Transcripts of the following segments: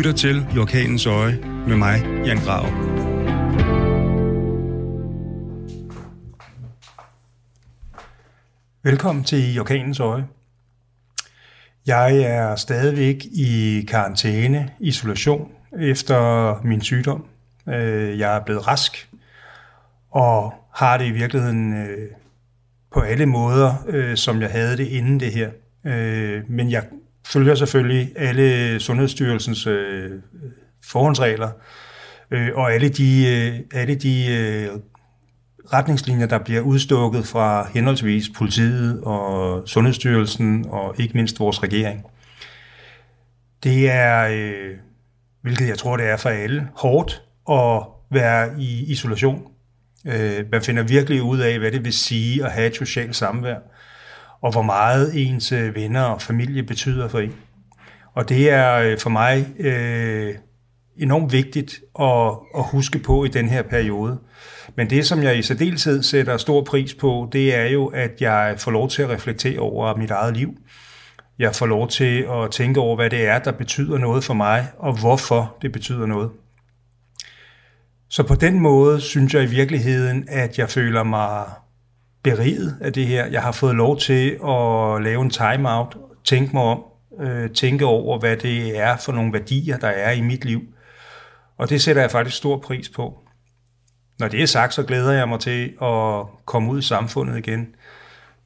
lytter til I Orkanens Øje med mig, Jan Grav. Velkommen til I Orkanens Øje. Jeg er stadigvæk i karantæne, isolation, efter min sygdom. Øh, jeg er blevet rask, og har det i virkeligheden øh, på alle måder, øh, som jeg havde det inden det her. Men jeg følger selvfølgelig alle Sundhedsstyrelsens øh, forhåndsregler, øh, og alle de, øh, alle de retningslinjer, der bliver udstukket fra henholdsvis politiet og Sundhedsstyrelsen og ikke mindst vores regering. Det er, øh, hvilket jeg tror, det er for alle, hårdt at være i isolation. Øh, man finder virkelig ud af, hvad det vil sige at have et socialt samvær, og hvor meget ens øh, venner og familie betyder for en. Og det er øh, for mig øh, enormt vigtigt at, at huske på i den her periode. Men det, som jeg i særdeleshed sætter stor pris på, det er jo, at jeg får lov til at reflektere over mit eget liv. Jeg får lov til at tænke over, hvad det er, der betyder noget for mig, og hvorfor det betyder noget. Så på den måde synes jeg i virkeligheden, at jeg føler mig beriget af det her. Jeg har fået lov til at lave en timeout, tænke mig om, øh, tænke over, hvad det er for nogle værdier, der er i mit liv. Og det sætter jeg faktisk stor pris på. Når det er sagt, så glæder jeg mig til at komme ud i samfundet igen.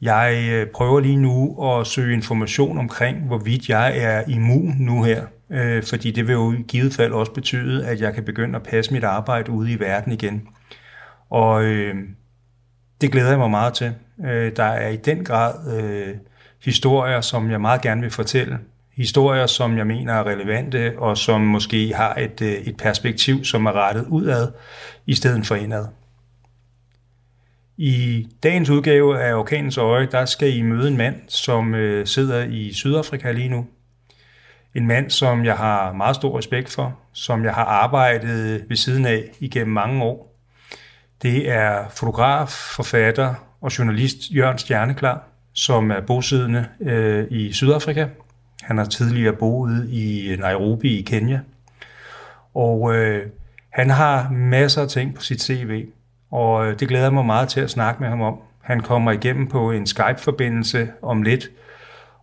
Jeg øh, prøver lige nu at søge information omkring, hvorvidt jeg er immun nu her, øh, fordi det vil jo i givet fald også betyde, at jeg kan begynde at passe mit arbejde ude i verden igen. Og øh, det glæder jeg mig meget til. Øh, der er i den grad øh, historier, som jeg meget gerne vil fortælle, historier, som jeg mener er relevante, og som måske har et, øh, et perspektiv, som er rettet udad, i stedet for indad. I dagens udgave af Orkanens Øje, der skal I møde en mand, som øh, sidder i Sydafrika lige nu. En mand, som jeg har meget stor respekt for, som jeg har arbejdet ved siden af igennem mange år. Det er fotograf, forfatter og journalist Jørgen Stjerneklar, som er bosiddende øh, i Sydafrika, han har tidligere boet i Nairobi i Kenya. Og øh, han har masser af ting på sit CV, og øh, det glæder mig meget til at snakke med ham om. Han kommer igennem på en Skype-forbindelse om lidt,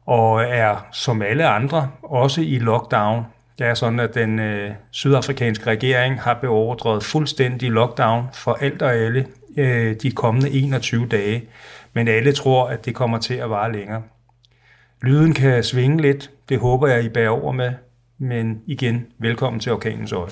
og er som alle andre også i lockdown. Det er sådan, at den øh, sydafrikanske regering har beordret fuldstændig lockdown for alt og alle øh, de kommende 21 dage, men alle tror, at det kommer til at vare længere. Lyden kan svinge lidt, det håber jeg, I bærer over med, men igen, velkommen til Orkanens Øje.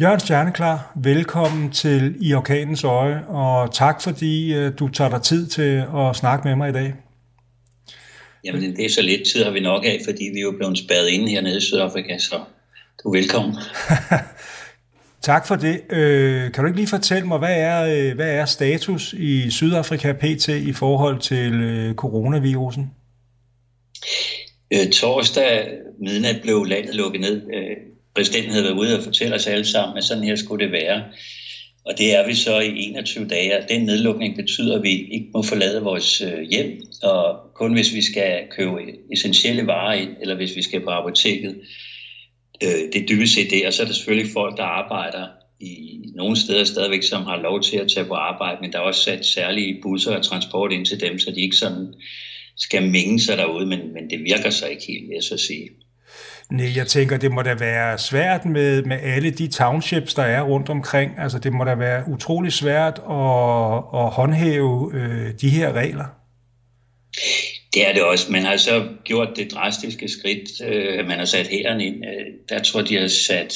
Jørgen Stjerneklar, velkommen til I Orkanens Øje, og tak fordi øh, du tager dig tid til at snakke med mig i dag. Jamen, det er så lidt tid har vi nok af, fordi vi er jo blevet spadet inde hernede i Sydafrika, så du er velkommen. Tak for det. Øh, kan du ikke lige fortælle mig, hvad er, øh, hvad er status i Sydafrika PT i forhold til øh, coronavirusen? Øh, torsdag midnat blev landet lukket ned. Øh, præsidenten havde været ude og fortælle os alle sammen, at sådan her skulle det være. Og det er vi så i 21 dage. Den nedlukning betyder, at vi ikke må forlade vores øh, hjem, og kun hvis vi skal købe essentielle varer ind, eller hvis vi skal på apoteket Det det dybest set det. Og så er der selvfølgelig folk, der arbejder i nogle steder stadigvæk, som har lov til at tage på arbejde, men der er også sat særlige busser og transport ind til dem, så de ikke sådan skal mænge sig derude, men, men det virker så ikke helt, vil jeg så sige. Nej, jeg tænker, det må da være svært med, med alle de townships, der er rundt omkring. Altså, det må da være utrolig svært at, at håndhæve øh, de her regler. Det er det også. Man har så gjort det drastiske skridt, øh, man har sat hæren ind. Øh, der tror de har sat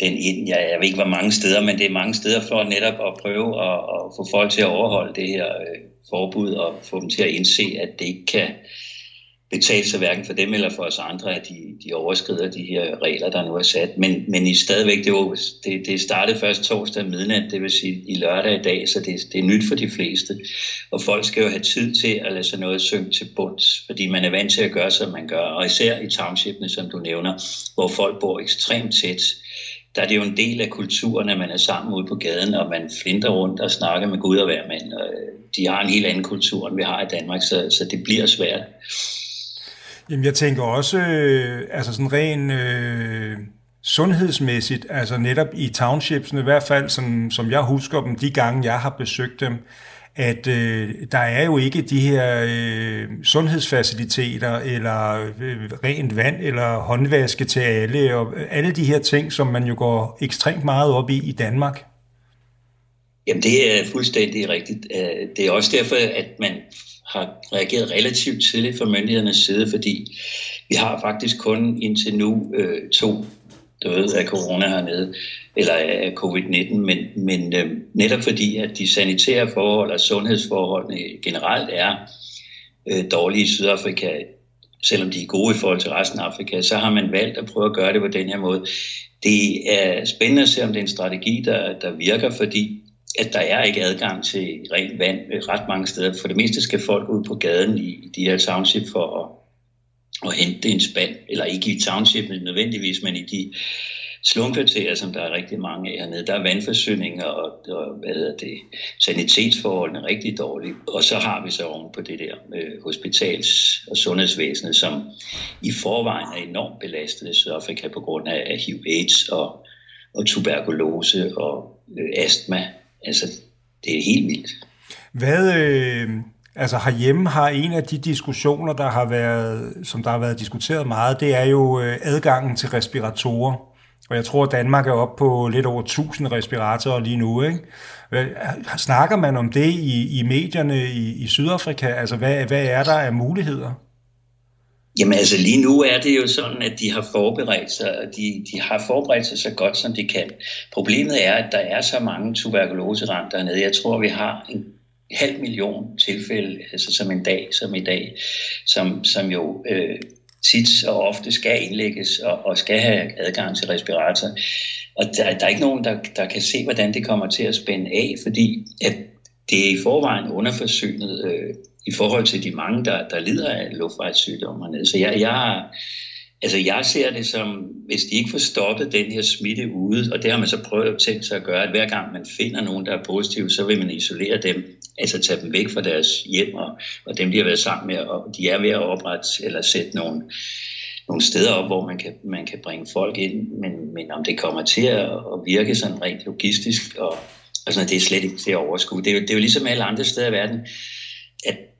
den ind. Jeg, jeg ved ikke, hvor mange steder, men det er mange steder for netop at prøve at, at få folk til at overholde det her øh, forbud og få dem til at indse, at det ikke kan betale sig hverken for dem eller for os andre, at de, de overskrider de her regler, der nu er sat. Men, men i stadigvæk, det, var, det, det startede først torsdag midnat, det vil sige i lørdag i dag, så det, det er nyt for de fleste. Og folk skal jo have tid til at lade sig noget synge til bunds, fordi man er vant til at gøre, som man gør. Og især i townshipene, som du nævner, hvor folk bor ekstremt tæt, der er det jo en del af kulturen, at man er sammen ude på gaden, og man flinter rundt og snakker med Gud og hver mand. Og øh, de har en helt anden kultur, end vi har i Danmark, så, så det bliver svært. Jamen, jeg tænker også, øh, altså sådan ren øh, sundhedsmæssigt, altså netop i townshipsene, i hvert fald som, som jeg husker dem, de gange jeg har besøgt dem, at øh, der er jo ikke de her øh, sundhedsfaciliteter, eller øh, rent vand, eller håndvaske til alle, og alle de her ting, som man jo går ekstremt meget op i i Danmark. Jamen det er fuldstændig rigtigt. Øh, det er også derfor, at man har reageret relativt tidligt fra myndighedernes side, fordi vi har faktisk kun indtil nu øh, to døde af corona hernede, eller af covid-19, men, men øh, netop fordi, at de sanitære forhold og sundhedsforholdene generelt er øh, dårlige i Sydafrika, selvom de er gode i forhold til resten af Afrika, så har man valgt at prøve at gøre det på den her måde. Det er spændende at se, om det er en strategi, der, der virker, fordi at der er ikke adgang til rent vand ret mange steder. For det meste skal folk ud på gaden i, de her township for at, at hente en spand, eller ikke i township nødvendigvis, men i de slumkvarterer, som der er rigtig mange af hernede. Der er vandforsyninger og, og hvad hedder det, sanitetsforholdene rigtig dårlige. Og så har vi så oven på det der øh, hospitals- og sundhedsvæsenet, som i forvejen er enormt belastet i Sydafrika på grund af HIV-AIDS og, og tuberkulose og øh, astma Altså, det er helt vildt. Hvad, øh, altså herhjemme har en af de diskussioner, der har været, som der har været diskuteret meget, det er jo øh, adgangen til respiratorer. Og jeg tror, at Danmark er oppe på lidt over 1000 respiratorer lige nu. Ikke? Snakker man om det i, i medierne i, i Sydafrika? Altså, hvad, hvad er der af muligheder? Jamen altså lige nu er det jo sådan, at de har forberedt sig, og de, de har forberedt sig så godt som de kan. Problemet er, at der er så mange tuberkuloseramte dernede. Jeg tror, vi har en halv million tilfælde, altså som en dag, som i dag, som, som jo øh, tit og ofte skal indlægges og, og skal have adgang til respirator. Og der, der er ikke nogen, der, der kan se, hvordan det kommer til at spænde af, fordi at det er i forvejen underforsynet øh, i forhold til de mange, der, der lider af luftvejssygdomme Så jeg, jeg, altså jeg ser det som, hvis de ikke får stoppet den her smitte ude, og det har man så prøvet at tænke sig at gøre, at hver gang man finder nogen, der er positive, så vil man isolere dem, altså tage dem væk fra deres hjem, og, og dem de har været sammen med, og de er ved at oprette eller sætte nogle, nogle steder op, hvor man kan, man kan bringe folk ind, men, men om det kommer til at, at virke sådan rent logistisk, og, og sådan, det er slet ikke til at overskue. Det er, jo, det er jo ligesom alle andre steder i verden,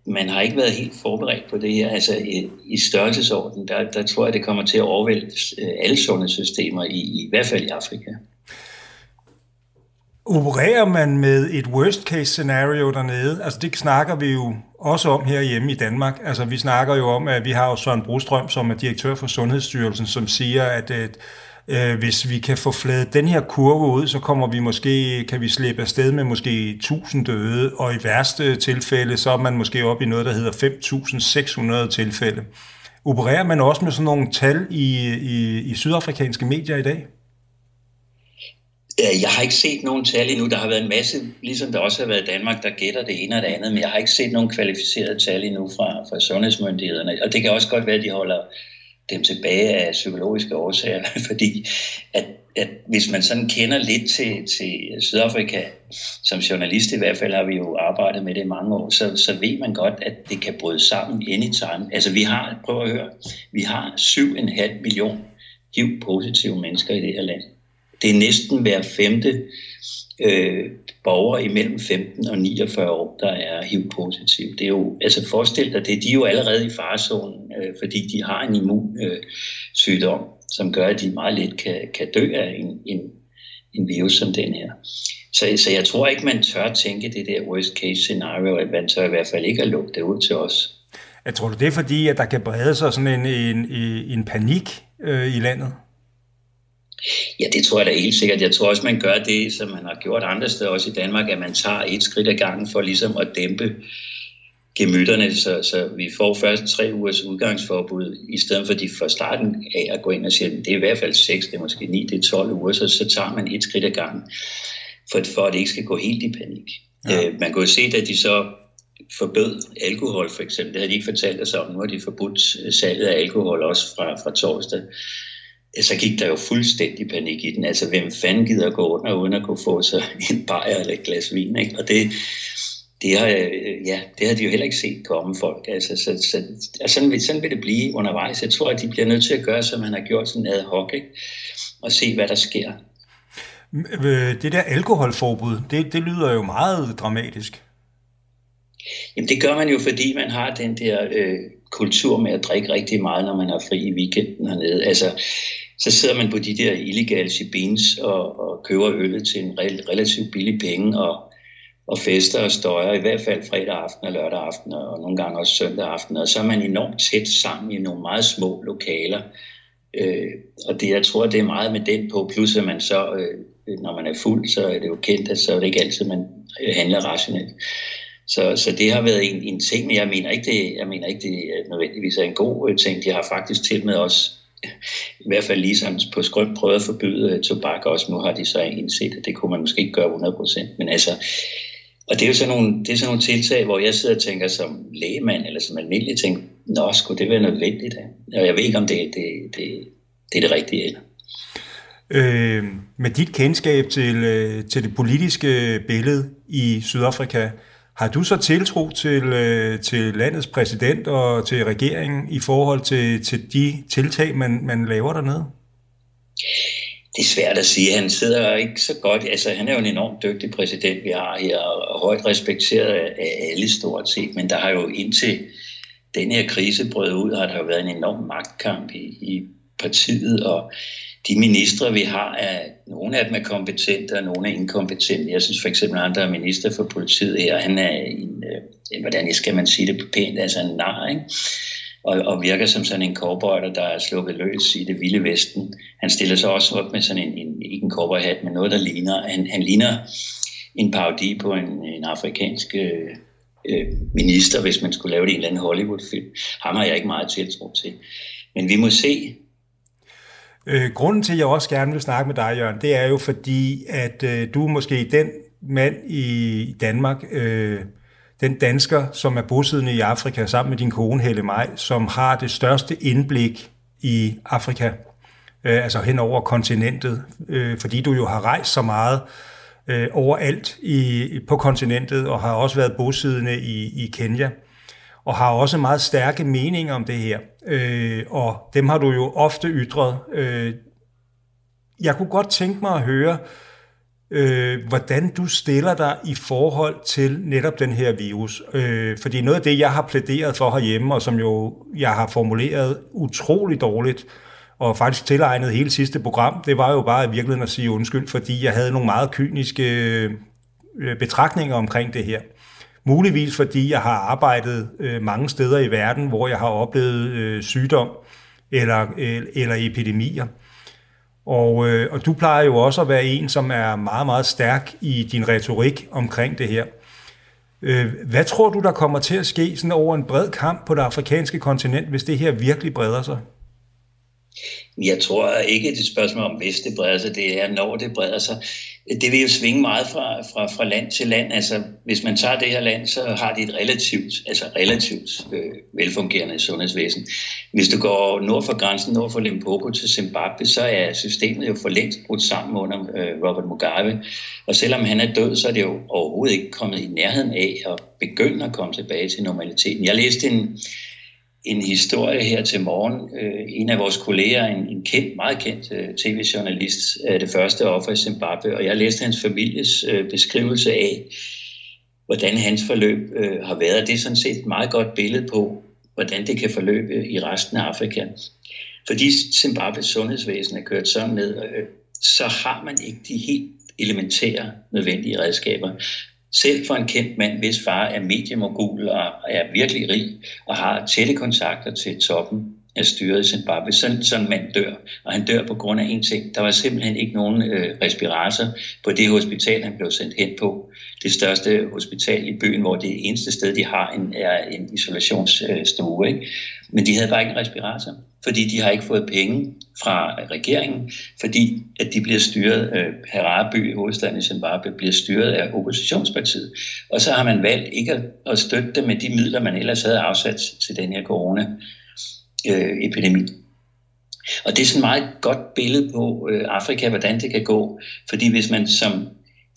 man har ikke været helt forberedt på det her. Altså i, i størrelsesorden, der, der tror jeg, det kommer til at overvælde øh, alle sundhedssystemer, i, i hvert fald i Afrika. Opererer man med et worst case scenario dernede? Altså det snakker vi jo også om herhjemme i Danmark. Altså vi snakker jo om, at vi har jo Søren Brostrøm, som er direktør for Sundhedsstyrelsen, som siger, at, at Øh, hvis vi kan få fladet den her kurve ud, så kommer vi måske, kan vi slippe afsted med måske 1000 døde, og i værste tilfælde, så er man måske op i noget, der hedder 5600 tilfælde. Opererer man også med sådan nogle tal i, i, i sydafrikanske medier i dag? Jeg har ikke set nogen tal endnu. Der har været en masse, ligesom der også har været i Danmark, der gætter det ene og det andet, men jeg har ikke set nogen kvalificerede tal endnu fra, fra sundhedsmyndighederne. Og det kan også godt være, at de holder dem tilbage af psykologiske årsager, fordi at, at hvis man sådan kender lidt til, til Sydafrika, som journalist i hvert fald har vi jo arbejdet med det i mange år, så, så ved man godt, at det kan bryde sammen anytime. Altså vi har, prøv at høre, vi har 7,5 million HIV-positive mennesker i det her land. Det er næsten hver femte øh, borgere imellem 15 og 49 år, der er HIV-positiv. Det er jo, altså forestil dig det, de er jo allerede i farezonen, øh, fordi de har en immunsygdom, øh, som gør, at de meget let kan, kan dø af en, en, en virus som den her. Så, så jeg tror ikke, man tør tænke det der worst case scenario, at man tør i hvert fald ikke at lukke det ud til os. Jeg tror du, det er fordi, at der kan brede sig sådan en, en, en panik øh, i landet? Ja, det tror jeg da helt sikkert. Jeg tror også, man gør det, som man har gjort andre steder, også i Danmark, at man tager et skridt ad gangen for ligesom at dæmpe gemytterne, så, så vi får først tre ugers udgangsforbud, i stedet for de fra starten af at gå ind og sige, det er i hvert fald 6, det er måske 9, det er 12 uger, så, så tager man et skridt ad gangen, for, for at det ikke skal gå helt i panik. Ja. Øh, man kan jo se, at de så forbød alkohol for eksempel, det har de ikke fortalt os om, nu har de forbudt salget af alkohol også fra, fra torsdag, så gik der jo fuldstændig panik i den. Altså, hvem fanden gider gå under, uden at kunne få sig en bajer eller et glas vin, ikke? Og det, det har, ja, det har de jo heller ikke set komme folk. Altså, så, så, altså sådan, vil, sådan vil det blive undervejs. Jeg tror, at de bliver nødt til at gøre, som man har gjort sådan ad hoc, ikke? og se, hvad der sker. Det der alkoholforbud, det, det lyder jo meget dramatisk. Jamen det gør man jo, fordi man har den der øh, kultur med at drikke rigtig meget, når man er fri i weekenden hernede. Altså, så sidder man på de der illegale shibins og, og køber øllet til en relativt billig penge og, og fester og støjer, i hvert fald fredag aften og lørdag aften og nogle gange også søndag aften. Og så er man enormt tæt sammen i nogle meget små lokaler. Øh, og det, jeg tror, det er meget med den på, plus at man så, øh, når man er fuld, så er det jo kendt, at så er det ikke altid, man øh, handler rationelt. Så, så det har været en, en ting, men jeg mener ikke, det, jeg mener ikke, det er nødvendigvis er en god øh, ting. De har faktisk til med os, i hvert fald ligesom på skrøm, prøvet at forbyde øh, tobak også. Nu har de så indset, at det kunne man måske ikke gøre 100%. Men altså, og det er jo sådan nogle, det er sådan nogle tiltag, hvor jeg sidder og tænker som lægemand, eller som almindelig tænker, nå, skulle det være nødvendigt? Og jeg ved ikke, om det, det, det, det er det rigtige eller. Øh, med dit kendskab til, øh, til det politiske billede i Sydafrika, har du så tiltro til, øh, til landets præsident og til regeringen i forhold til, til de tiltag, man, man laver dernede? Det er svært at sige. Han sidder ikke så godt. Altså, han er jo en enormt dygtig præsident, vi har her, og højt respekteret af alle stort set. Men der har jo indtil den her krise brød ud, har der jo været en enorm magtkamp i, i partiet, og de ministre, vi har, er, nogle af dem er kompetente, og nogle er inkompetente. Jeg synes for eksempel, at andre er minister for politiet her, han er en, øh, hvordan skal man sige det pænt, altså en nar, ikke? Og, og virker som sådan en cowboy, der er sluppet løs i det vilde vesten. Han stiller sig også op med sådan en, en ikke en cowboyhat, men noget, der ligner, han, han ligner en parodi på en, en afrikansk øh, øh, minister, hvis man skulle lave det i en eller anden Hollywood-film. Ham har jeg ikke meget tiltro til. Men vi må se, Øh, grunden til, at jeg også gerne vil snakke med dig, Jørgen, det er jo fordi, at øh, du er måske den mand i Danmark, øh, den dansker, som er bosiddende i Afrika sammen med din kone Helle Maj, som har det største indblik i Afrika, øh, altså hen over kontinentet, øh, fordi du jo har rejst så meget øh, overalt i, på kontinentet, og har også været bosiddende i, i Kenya og har også meget stærke meninger om det her. Øh, og dem har du jo ofte ytret. Øh, jeg kunne godt tænke mig at høre, øh, hvordan du stiller dig i forhold til netop den her virus. Øh, fordi noget af det, jeg har plæderet for herhjemme, og som jo jeg har formuleret utrolig dårligt, og faktisk tilegnet hele sidste program, det var jo bare i virkeligheden at sige undskyld, fordi jeg havde nogle meget kyniske øh, betragtninger omkring det her. Muligvis fordi jeg har arbejdet øh, mange steder i verden, hvor jeg har oplevet øh, sygdom eller, øh, eller epidemier. Og, øh, og du plejer jo også at være en, som er meget, meget stærk i din retorik omkring det her. Øh, hvad tror du, der kommer til at ske sådan over en bred kamp på det afrikanske kontinent, hvis det her virkelig breder sig? Jeg tror ikke, det er et spørgsmål om, hvis det breder sig, det er, når det breder sig det vil jo svinge meget fra, fra, fra land til land. Altså, hvis man tager det her land, så har de et relativt, altså relativt øh, velfungerende sundhedsvæsen. Hvis du går nord for grænsen, nord for Limpopo til Zimbabwe, så er systemet jo for længst brudt sammen under øh, Robert Mugabe. Og selvom han er død, så er det jo overhovedet ikke kommet i nærheden af at begynde at komme tilbage til normaliteten. Jeg læste en, en historie her til morgen. Øh, en af vores kolleger, en, en kendt, meget kendt øh, tv-journalist, er det første offer i Zimbabwe, og jeg læste hans families øh, beskrivelse af, hvordan hans forløb øh, har været. Det er sådan set et meget godt billede på, hvordan det kan forløbe i resten af Afrika. Fordi Zimbabwes sundhedsvæsen er kørt sådan ned, øh, så har man ikke de helt elementære nødvendige redskaber. Selv for en kendt mand, hvis far er mediemogul og er virkelig rig og har tætte kontakter til toppen af styret i Zimbabwe, sådan, sådan en mand dør. Og han dør på grund af en ting. Der var simpelthen ikke nogen øh, respirator på det hospital, han blev sendt hen på. Det største hospital i byen, hvor det eneste sted, de har, en, er en isolationsstue. Ikke? Men de havde bare ikke en respirator, fordi de har ikke fået penge fra regeringen, fordi at de bliver styret, øh, Harare hovedstaden i Zimbabwe, bliver styret af oppositionspartiet. Og så har man valgt ikke at, at støtte dem med de midler, man ellers havde afsat til den her øh, epidemi. Og det er sådan et meget godt billede på øh, Afrika, hvordan det kan gå. Fordi hvis man som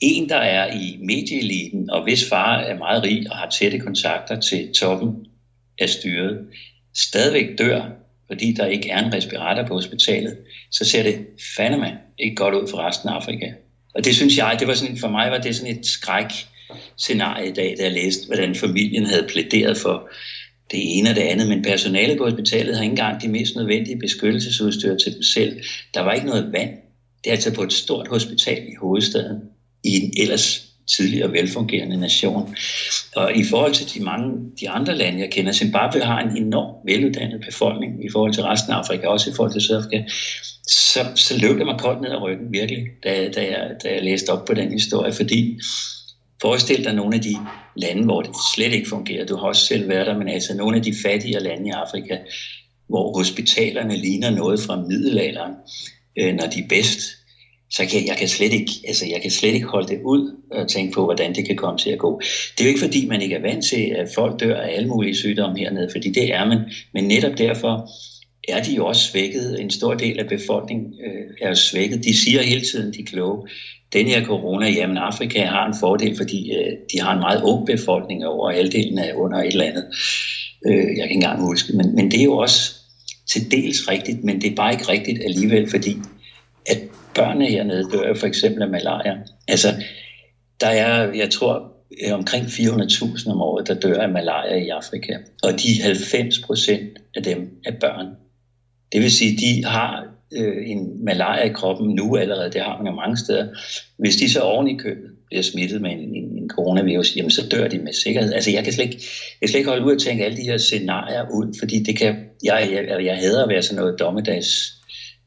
en, der er i medieeliten, og hvis far er meget rig og har tætte kontakter til toppen af styret, stadigvæk dør, fordi der ikke er en respirator på hospitalet, så ser det fandeme ikke godt ud for resten af Afrika. Og det synes jeg, det var sådan, for mig var det sådan et skræk scenarie i dag, da jeg læste, hvordan familien havde plæderet for det ene og det andet, men personalet på hospitalet har ikke engang de mest nødvendige beskyttelsesudstyr til dem selv. Der var ikke noget vand. Det er altså på et stort hospital i hovedstaden, i en ellers tidligere velfungerende nation. Og i forhold til de mange de andre lande, jeg kender, Zimbabwe har en enorm veluddannet befolkning i forhold til resten af Afrika, også i forhold til Sydafrika, så, så løb det mig koldt ned ad ryggen, virkelig, da, da, jeg, da jeg læste op på den historie, fordi Forestil dig nogle af de lande, hvor det slet ikke fungerer. Du har også selv været der, men altså nogle af de fattige lande i Afrika, hvor hospitalerne ligner noget fra middelalderen, øh, når de er bedst, så kan jeg kan slet ikke, altså jeg kan slet ikke holde det ud og tænke på, hvordan det kan komme til at gå. Det er jo ikke fordi, man ikke er vant til, at folk dør af alle mulige sygdomme hernede, fordi det er man, men netop derfor er de jo også svækket. En stor del af befolkningen øh, er svækket. De siger hele tiden, de er kloge den her corona, jamen Afrika har en fordel, fordi øh, de har en meget ung befolkning, over halvdelen af under et eller andet. Øh, jeg kan ikke engang huske, men, men det er jo også til dels rigtigt, men det er bare ikke rigtigt alligevel, fordi at børnene hernede dør for eksempel af malaria. Altså, der er, jeg tror, øh, omkring 400.000 om året, der dør af malaria i Afrika. Og de 90 procent af dem er børn. Det vil sige, de har øh, en malaria i kroppen nu allerede, det har man jo mange steder. Hvis de så oven i købet bliver smittet med en, en, en coronavirus, jamen så dør de med sikkerhed. Altså jeg kan slet ikke, jeg kan slet ikke holde ud og tænke alle de her scenarier ud, fordi det kan, jeg, jeg, altså, jeg hader at være sådan noget dommedags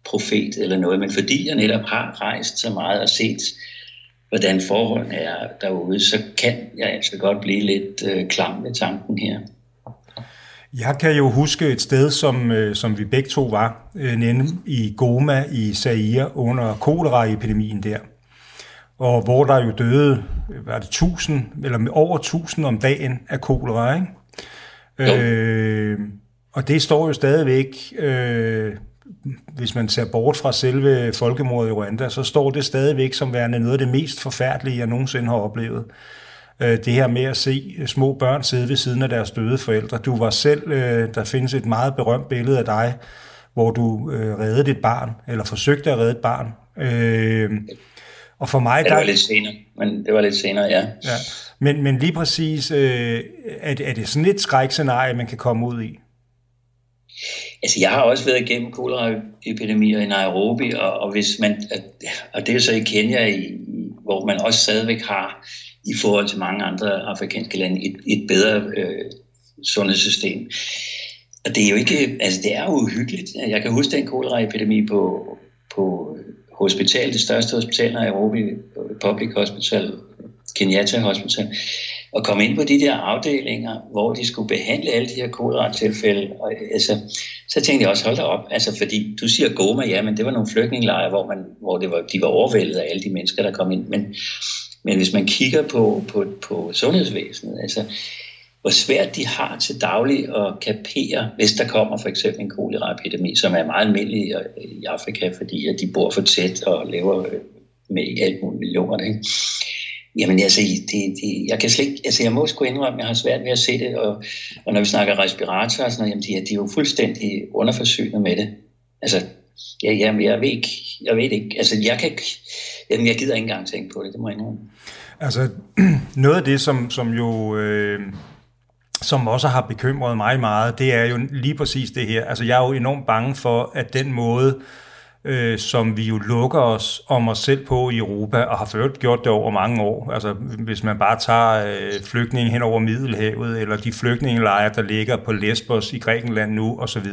profet eller noget, men fordi jeg netop har rejst så meget og set, hvordan forholdene er derude, så kan jeg altså godt blive lidt øh, klam ved tanken her. Jeg kan jo huske et sted, som, øh, som vi begge to var, øh, nemlig i Goma i Zaire under koleraepidemien der. Og hvor der jo døde, var det 1000, eller over 1000 om dagen af kolera, ikke? Øh, og det står jo stadigvæk, øh, hvis man ser bort fra selve folkemordet i Rwanda, så står det stadigvæk som værende noget af det mest forfærdelige, jeg nogensinde har oplevet det her med at se små børn sidde ved siden af deres døde forældre. Du var selv, øh, der findes et meget berømt billede af dig, hvor du øh, reddede et barn, eller forsøgte at redde et barn. Øh, og for mig... Det var der, lidt senere, men det var lidt senere, ja. ja. Men, men lige præcis, øh, er, er det sådan et skrækscenarie, man kan komme ud i? Altså, jeg har også været igennem koleraepidemier i Nairobi, og, og hvis man, og det er så i Kenya, i, hvor man også stadigvæk har i forhold til mange andre afrikanske lande et, et bedre øh, sundhedssystem. Og det er jo ikke, altså det er jo uhyggeligt. Jeg kan huske den koleraepidemi på, på hospital, det største hospital i Nairobi, Public Hospital, Kenyatta Hospital, og komme ind på de der afdelinger, hvor de skulle behandle alle de her kolera-tilfælde. Og, altså, så tænkte jeg også, hold da op, altså, fordi du siger Goma, ja, men det var nogle flygtningelejre, hvor, man, hvor det var, de var overvældet af alle de mennesker, der kom ind. Men men hvis man kigger på, på, på sundhedsvæsenet, altså hvor svært de har til daglig at kapere, hvis der kommer for eksempel en koleraepidemi, som er meget almindelig i Afrika, fordi at de bor for tæt og lever øh, med alt muligt millioner. Ikke? Jamen altså, det, det, jeg kan slet ikke, altså jeg må sgu indrømme, at jeg har svært ved at se det, og, og når vi snakker respiratorer og sådan noget, jamen de, de er jo fuldstændig underforsynet med det. Altså, ja, jamen, jeg ved ikke, jeg ved ikke, altså jeg kan jamen, jeg gider ikke engang tænke på det, det må jeg indrømme. Altså, noget af det, som, som jo... Øh som også har bekymret mig meget, det er jo lige præcis det her. Altså, jeg er jo enormt bange for, at den måde, øh, som vi jo lukker os om os selv på i Europa, og har ført gjort det over mange år. Altså, hvis man bare tager øh, flygtninge hen over Middelhavet, eller de flygtningelejre, der ligger på Lesbos i Grækenland nu, osv.,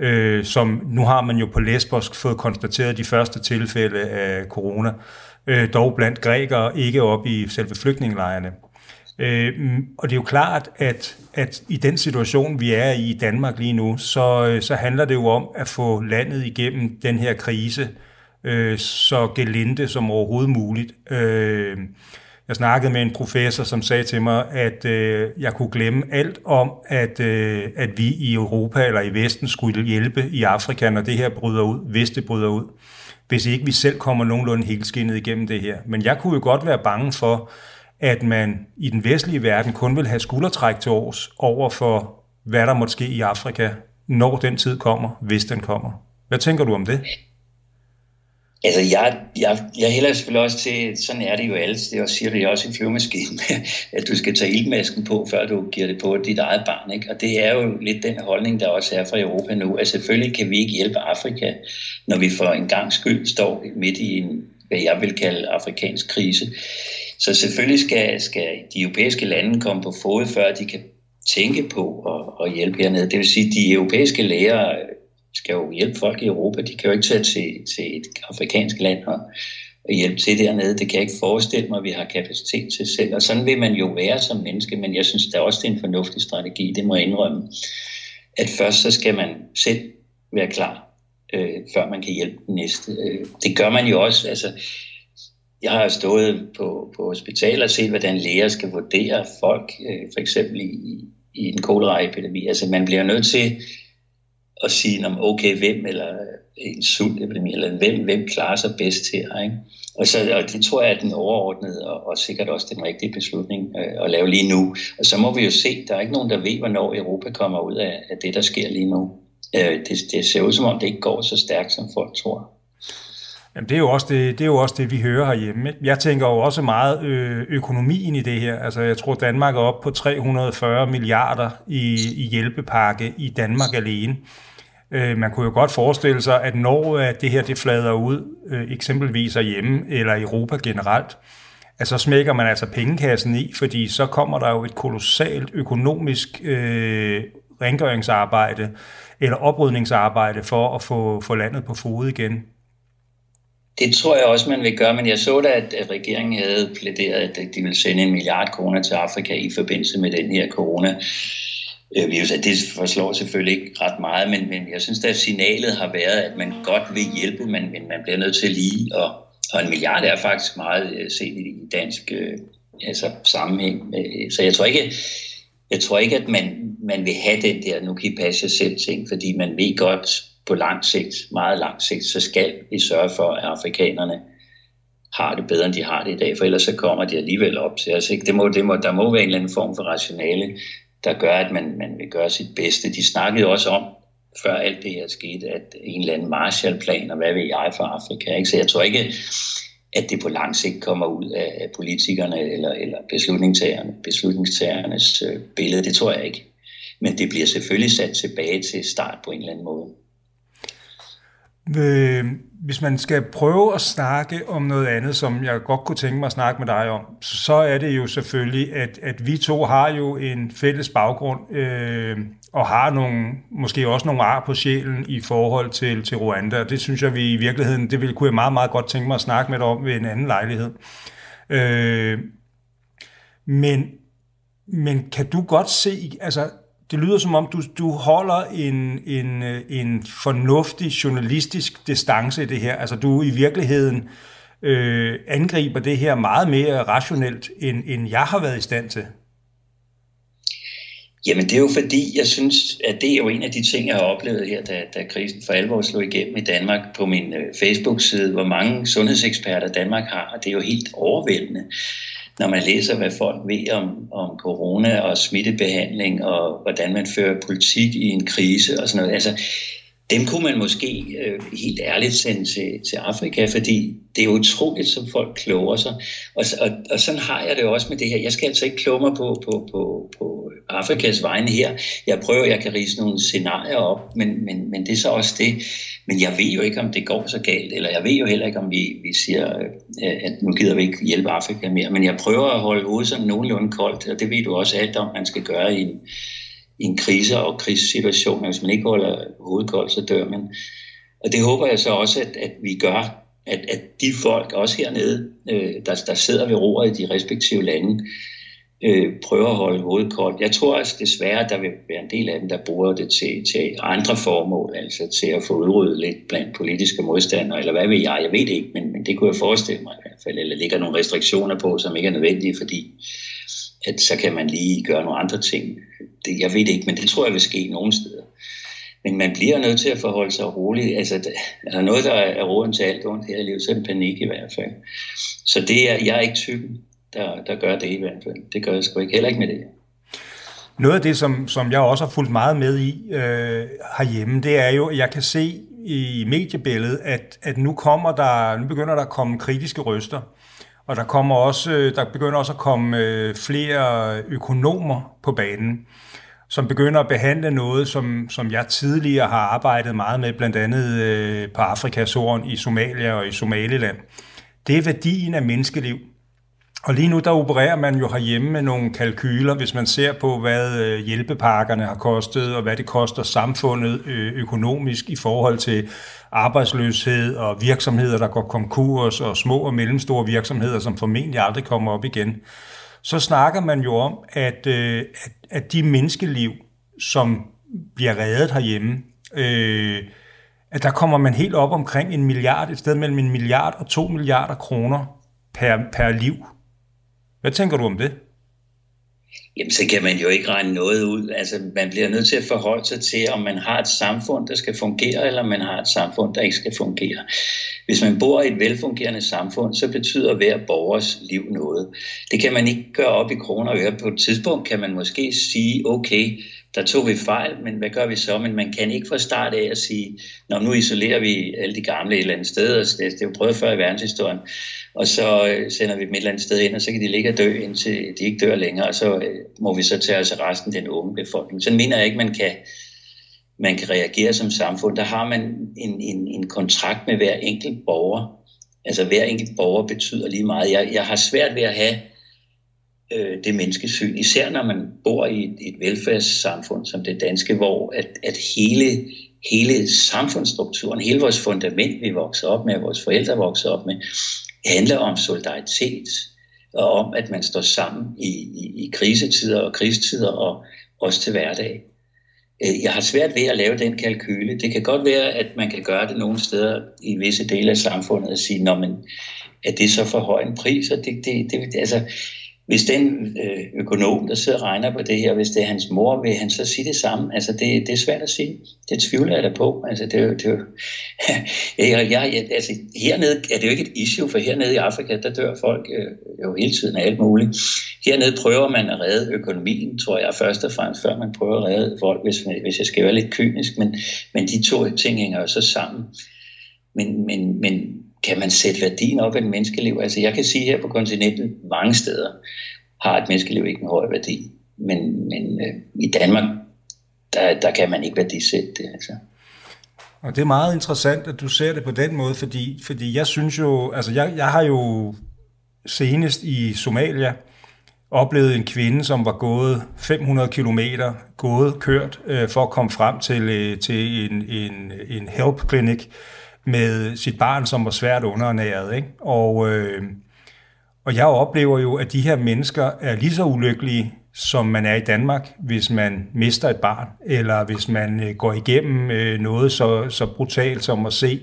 øh, som nu har man jo på Lesbos fået konstateret de første tilfælde af corona, øh, dog blandt grækere, ikke op i selve flygtningelejrene. Øh, og det er jo klart, at, at i den situation, vi er i i Danmark lige nu, så, øh, så handler det jo om at få landet igennem den her krise øh, så gelinde som overhovedet muligt. Øh, jeg snakkede med en professor, som sagde til mig, at øh, jeg kunne glemme alt om, at, øh, at vi i Europa eller i Vesten skulle hjælpe i Afrika, når det her bryder ud, hvis det bryder ud, hvis ikke vi selv kommer nogenlunde helt skinnet igennem det her. Men jeg kunne jo godt være bange for, at man i den vestlige verden kun vil have skuldertræk til års over for, hvad der måtte ske i Afrika, når den tid kommer, hvis den kommer. Hvad tænker du om det? Altså, jeg, jeg, jeg hælder selvfølgelig også til, sådan er det jo alle, det også, siger det også i flyvemaskinen, at du skal tage ildmasken på, før du giver det på dit eget barn. Ikke? Og det er jo lidt den holdning, der også er fra Europa nu, at selvfølgelig kan vi ikke hjælpe Afrika, når vi for en gang skyld står midt i en, hvad jeg vil kalde afrikansk krise. Så selvfølgelig skal, skal de europæiske lande komme på fod, før de kan tænke på at, at hjælpe hernede. Det vil sige, at de europæiske læger skal jo hjælpe folk i Europa. De kan jo ikke tage til, til et afrikansk land og, og hjælpe til dernede. Det kan jeg ikke forestille mig, at vi har kapacitet til selv. Og sådan vil man jo være som menneske, men jeg synes da også, det er en fornuftig strategi. Det må jeg indrømme. At først så skal man selv være klar, øh, før man kan hjælpe den næste. Øh, det gør man jo også. Altså, jeg har stået på, på hospitaler og set, hvordan læger skal vurdere folk, øh, for eksempel i, i en koleraepidemi. Altså man bliver nødt til at sige, om okay, hvem eller øh, en sultepidemi, eller hvem, hvem klarer sig bedst her. Ikke? Og, så, og det tror jeg er den overordnede, og, og sikkert også den rigtige beslutning øh, at lave lige nu. Og så må vi jo se, der er ikke nogen, der ved, hvornår Europa kommer ud af, af det, der sker lige nu. Øh, det, det ser ud som om, det ikke går så stærkt, som folk tror. Jamen, det, er jo også det, det er jo også det, vi hører herhjemme. Jeg tænker jo også meget ø- økonomien i det her. Altså, jeg tror, Danmark er oppe på 340 milliarder i, i hjælpepakke i Danmark alene. Øh, man kunne jo godt forestille sig, at når at det her det flader ud, øh, eksempelvis hjemme eller i Europa generelt, at så smækker man altså pengekassen i, fordi så kommer der jo et kolossalt økonomisk øh, rengøringsarbejde eller oprydningsarbejde for at få, få landet på fod igen. Det tror jeg også, man vil gøre, men jeg så da, at, at regeringen havde plæderet, at de ville sende en milliard kroner til Afrika i forbindelse med den her corona øh, Øh, virus. Det forslår selvfølgelig ikke ret meget, men, men jeg synes, at signalet har været, at man godt vil hjælpe, men, men man bliver nødt til lige at og en milliard er faktisk meget øh, set i dansk øh, altså, sammenhæng. Så jeg tror ikke, jeg tror ikke, at man, man vil have den der, nu kan I passe jer selv ting, fordi man ved godt på lang sigt, meget lang sigt, så skal vi sørge for, at afrikanerne har det bedre, end de har det i dag, for ellers så kommer de alligevel op til os. Ikke? Det må, det må, der må være en eller anden form for rationale der gør, at man, man vil gøre sit bedste. De snakkede også om, før alt det her skete, at en eller anden Marshallplan, og hvad ved jeg for Afrika. Ikke? Så jeg tror ikke, at det på lang sigt kommer ud af politikerne eller, eller beslutningstagerne, beslutningstagernes øh, billede. Det tror jeg ikke. Men det bliver selvfølgelig sat tilbage til start på en eller anden måde. Øh, hvis man skal prøve at snakke om noget andet, som jeg godt kunne tænke mig at snakke med dig om, så er det jo selvfølgelig, at, at vi to har jo en fælles baggrund, øh, og har nogle, måske også nogle ar på sjælen i forhold til, til Rwanda. Det synes jeg, vi i virkeligheden, det ville, kunne jeg meget, meget godt tænke mig at snakke med dig om ved en anden lejlighed. Øh, men, men kan du godt se, altså det lyder som om, du, du holder en, en, øh, en fornuftig journalistisk distance i det her. Altså du i virkeligheden øh, angriber det her meget mere rationelt, end, end jeg har været i stand til. Jamen det er jo fordi, jeg synes, at det er jo en af de ting, jeg har oplevet her, da, da krisen for alvor slog igennem i Danmark på min øh, Facebook-side, hvor mange sundhedseksperter Danmark har, og det er jo helt overvældende når man læser, hvad folk ved om, om corona og smittebehandling, og hvordan man fører politik i en krise og sådan noget. Altså, dem kunne man måske øh, helt ærligt sende til, til Afrika, fordi det er utroligt, som folk kloger sig. Og, og, og sådan har jeg det også med det her. Jeg skal altså ikke kloge mig på, på, på, på Afrikas vegne her. Jeg prøver, jeg kan rise nogle scenarier op, men, men, men det er så også det. Men jeg ved jo ikke, om det går så galt, eller jeg ved jo heller ikke, om vi, vi siger, øh, at nu gider vi ikke hjælpe Afrika mere. Men jeg prøver at holde hovedet sådan nogenlunde koldt, og det ved du også alt om, man skal gøre i en, i en krise- og krisesituation. Hvis man ikke holder hovedet koldt, så dør man. Og det håber jeg så også, at, at vi gør, at, at de folk, også hernede, øh, der, der sidder ved roret i de respektive lande, øh, Øh, prøver at holde hovedet koldt. Jeg tror også desværre, at der vil være en del af dem, der bruger det til, til andre formål, altså til at få udryddet lidt blandt politiske modstandere, eller hvad ved jeg, jeg ved det ikke, men, men det kunne jeg forestille mig i hvert fald, eller ligger nogle restriktioner på, som ikke er nødvendige, fordi at så kan man lige gøre nogle andre ting. Det, jeg ved det ikke, men det tror jeg vil ske nogle steder. Men man bliver nødt til at forholde sig roligt. Altså, er der noget, der er roden til alt ondt her i livet, så er det panik i hvert fald. Så det er, jeg er ikke typen, der, der gør det i hvert fald. Det gør jeg sgu ikke. Heller ikke med det. Noget af det, som, som jeg også har fulgt meget med i øh, herhjemme, det er jo, at jeg kan se i mediebilledet, at, at nu kommer der, nu begynder der at komme kritiske røster. Og der kommer også, øh, der begynder også at komme øh, flere økonomer på banen, som begynder at behandle noget, som, som jeg tidligere har arbejdet meget med, blandt andet øh, på Afrikas Horn i Somalia og i Somaliland. Det er værdien af menneskeliv. Og lige nu der opererer man jo herhjemme med nogle kalkyler, hvis man ser på, hvad øh, hjælpepakkerne har kostet, og hvad det koster samfundet øh, økonomisk i forhold til arbejdsløshed og virksomheder, der går konkurs, og små og mellemstore virksomheder, som formentlig aldrig kommer op igen, så snakker man jo om, at, øh, at, at de menneskeliv, som bliver reddet herhjemme, øh, at der kommer man helt op omkring en milliard, et sted mellem en milliard og to milliarder kroner per, per liv. Hvad tænker du om det? jamen så kan man jo ikke regne noget ud. Altså man bliver nødt til at forholde sig til, om man har et samfund, der skal fungere, eller man har et samfund, der ikke skal fungere. Hvis man bor i et velfungerende samfund, så betyder hver borgers liv noget. Det kan man ikke gøre op i kroner og øre. På et tidspunkt kan man måske sige, okay, der tog vi fejl, men hvad gør vi så? Men man kan ikke fra start af at sige, når nu isolerer vi alle de gamle et eller andet sted, altså, og det er jo prøvet før i verdenshistorien, og så øh, sender vi dem et eller andet sted ind, og så kan de ligge og dø, indtil de ikke dør længere, og så øh, må vi så tage os af resten den unge befolkning. Sådan mener jeg ikke, man kan, man kan reagere som samfund. Der har man en, en, en kontrakt med hver enkelt borger. Altså hver enkelt borger betyder lige meget. Jeg, jeg har svært ved at have øh, det menneskesyn, især når man bor i et, et velfærdssamfund som det danske, hvor at, at hele, hele samfundsstrukturen, hele vores fundament, vi vokser op med, vores forældre vokser op med, handler om solidaritet og om, at man står sammen i, i, i krisetider og krigstider og også til hverdag. Øh, jeg har svært ved at lave den kalkyle. Det kan godt være, at man kan gøre det nogle steder i visse dele af samfundet og sige, Nå, men er det så for høj en pris? Og det, det, det, altså, hvis den øh, økonom, der sidder og regner på det her, hvis det er hans mor, vil han så sige det samme? Altså, det, det er svært at sige. Det tvivler jeg da på. Altså, det det er jeg, jeg, altså, hernede er det jo ikke et issue, for hernede i Afrika, der dør folk øh, jo hele tiden af alt muligt. Hernede prøver man at redde økonomien, tror jeg, først og fremmest, før man prøver at redde folk, hvis, hvis jeg skal være lidt kynisk, men, men de to ting hænger jo så sammen. Men, men, men kan man sætte værdien op af et menneskeliv? Altså jeg kan sige her på kontinentet, mange steder har et menneskeliv ikke en høj værdi. Men, men øh, i Danmark, der, der kan man ikke værdisætte det. Altså. Og det er meget interessant, at du ser det på den måde, fordi, fordi jeg synes jo, altså jeg, jeg har jo senest i Somalia oplevet en kvinde, som var gået 500 kilometer, gået, kørt, øh, for at komme frem til, øh, til en, en, en help clinic, med sit barn, som var svært underernæret. Ikke? Og, øh, og jeg oplever jo, at de her mennesker er lige så ulykkelige, som man er i Danmark, hvis man mister et barn, eller hvis man øh, går igennem øh, noget så, så brutalt som at se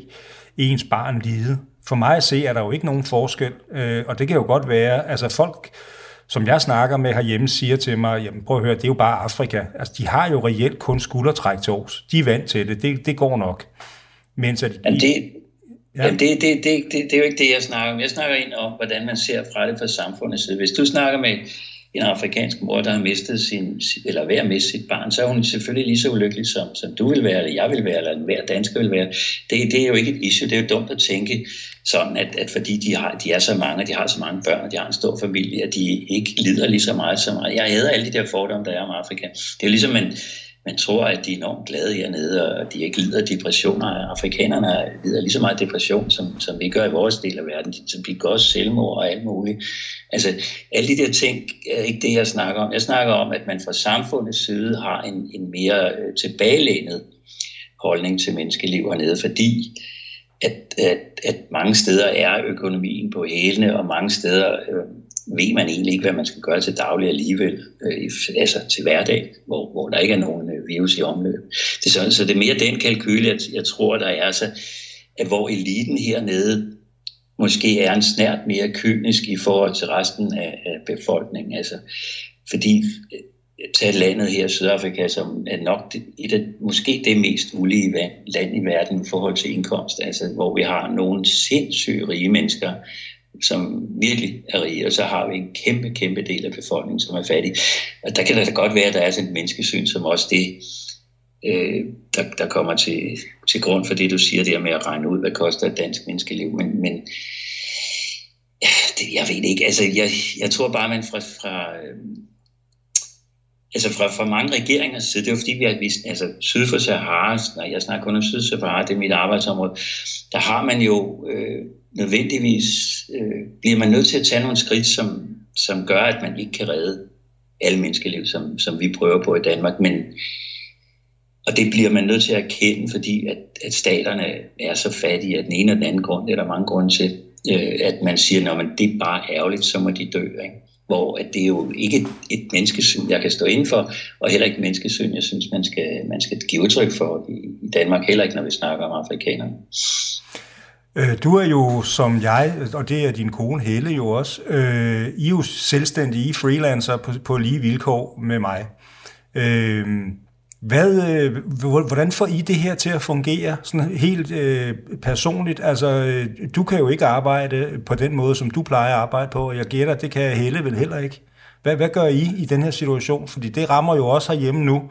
ens barn lide. For mig at se, er der jo ikke nogen forskel, øh, og det kan jo godt være, altså folk, som jeg snakker med herhjemme, siger til mig, jamen prøv at høre, det er jo bare Afrika. Altså, de har jo reelt kun skuldertræk til års. De er vant til det. Det, det går nok. Mens at jamen det, ja. jamen det, det, det, det, det er jo ikke det, jeg snakker om. Jeg snakker ind om, hvordan man ser fra det fra samfundets side. Hvis du snakker med en afrikansk mor, der har mistet sin, eller ved at miste sit barn, så er hun selvfølgelig lige så ulykkelig, som, som du vil være, eller jeg vil være, eller hver dansker vil være. Det, det er jo ikke et issue. Det er jo dumt at tænke sådan, at, at fordi de, har, de er så mange, de har så mange børn, og de har en stor familie, at de ikke lider lige så meget som mig. Jeg hader alle de der fordomme, der er om Afrika. Det er jo ligesom, man, man tror, at de er enormt glade hernede, og de ikke lider depressioner. Afrikanerne lider lige så meget depression, som, som vi gør i vores del af verden. De begår også selvmord og alt muligt. Altså, alle de der ting er ikke det, jeg snakker om. Jeg snakker om, at man fra samfundets side har en, en mere øh, tilbagelænet holdning til menneskeliv hernede, fordi at, at, at mange steder er økonomien på hælene, og mange steder øh, ved man egentlig ikke, hvad man skal gøre til daglig alligevel, øh, altså til hverdag, hvor, hvor der ikke er nogen øh, virus i omløb. Det er så, så det er mere den kalkyl, jeg, jeg tror, der er, så, at hvor eliten hernede måske er en snært mere kynisk i forhold til resten af, af befolkningen. Altså, fordi øh, tage landet her, Sydafrika, som er nok det, et af, måske det mest ulige land i verden i forhold til indkomst, altså hvor vi har nogle sindssyge rige mennesker, som virkelig er rige, og så har vi en kæmpe, kæmpe del af befolkningen, som er fattig. Og der kan det da godt være, at der er sådan et menneskesyn, som også det, øh, der, der kommer til, til grund for det, du siger der med at regne ud, hvad koster et dansk menneskeliv. Men, men det, jeg ved ikke, altså jeg, jeg tror bare, man fra, fra øh, altså fra, fra mange regeringer side, det er jo fordi, vi har vist, altså syd for Sahara, nej, jeg snakker kun om syd for Sahara, det er mit arbejdsområde, der har man jo øh, nødvendigvis, øh, bliver man nødt til at tage nogle skridt, som, som gør, at man ikke kan redde alle menneskeliv, som, som vi prøver på i Danmark, men og det bliver man nødt til at erkende, fordi at, at staterne er så fattige af den ene og den anden grund, det er der mange grunde til, øh, at man siger, at det er bare ærgerligt, så må de dø. Ikke? hvor at det er jo ikke et, et menneskesyn, jeg kan stå indenfor, og heller ikke et menneskesyn, jeg synes, man skal, man skal give udtryk for i, i Danmark, heller ikke når vi snakker om afrikanerne. Øh, du er jo som jeg, og det er din kone Helle jo også, øh, I er jo selvstændige, I freelancer på, på lige vilkår med mig. Øh, hvad, øh, hvordan får I det her til at fungere sådan helt øh, personligt? Altså, øh, du kan jo ikke arbejde på den måde, som du plejer at arbejde på, og jeg gætter, det kan Helle vel heller ikke. Hvad, hvad gør I i den her situation? Fordi det rammer jo også herhjemme nu.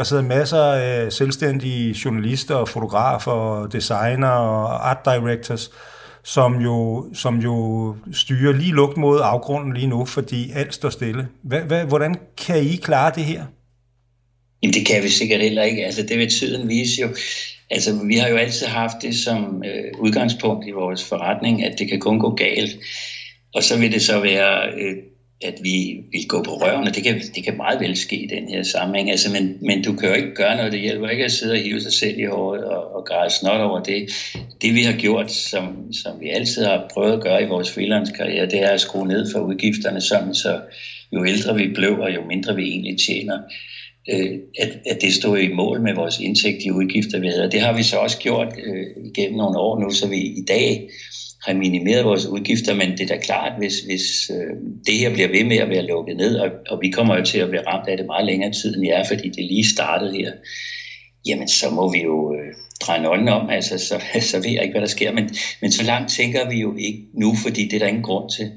Der sidder masser af øh, selvstændige journalister og fotografer og designer og art directors, som jo, som jo styrer lige lugt mod afgrunden lige nu, fordi alt står stille. Hvad, hvad, hvordan kan I klare det her? Jamen det kan vi sikkert heller ikke. Altså det vil tiden vise jo. Altså vi har jo altid haft det som øh, udgangspunkt i vores forretning, at det kan kun gå galt. Og så vil det så være, øh, at vi vil gå på røven, det kan, det kan meget vel ske i den her sammenhæng. Altså, men, men du kan jo ikke gøre noget, det hjælper ikke at sidde og hive sig selv i håret og, og græde snot over det. Det vi har gjort, som, som vi altid har prøvet at gøre i vores freelance-karriere, det er at skrue ned for udgifterne, sådan så jo ældre vi blev, og jo mindre vi egentlig tjener øh, at, at det stod i mål med vores indtægt i udgifter, vi havde. Det har vi så også gjort øh, igennem nogle år nu, så vi i dag have minimeret vores udgifter, men det er da klart, hvis, hvis øh, det her bliver ved med at være lukket ned, og, og vi kommer jo til at blive ramt af det meget længere tid, end jeg er, fordi det lige startede her, jamen så må vi jo øh, dreje nøglen om, altså så, så ved jeg ikke, hvad der sker, men, men så langt tænker vi jo ikke nu, fordi det er der ingen grund til.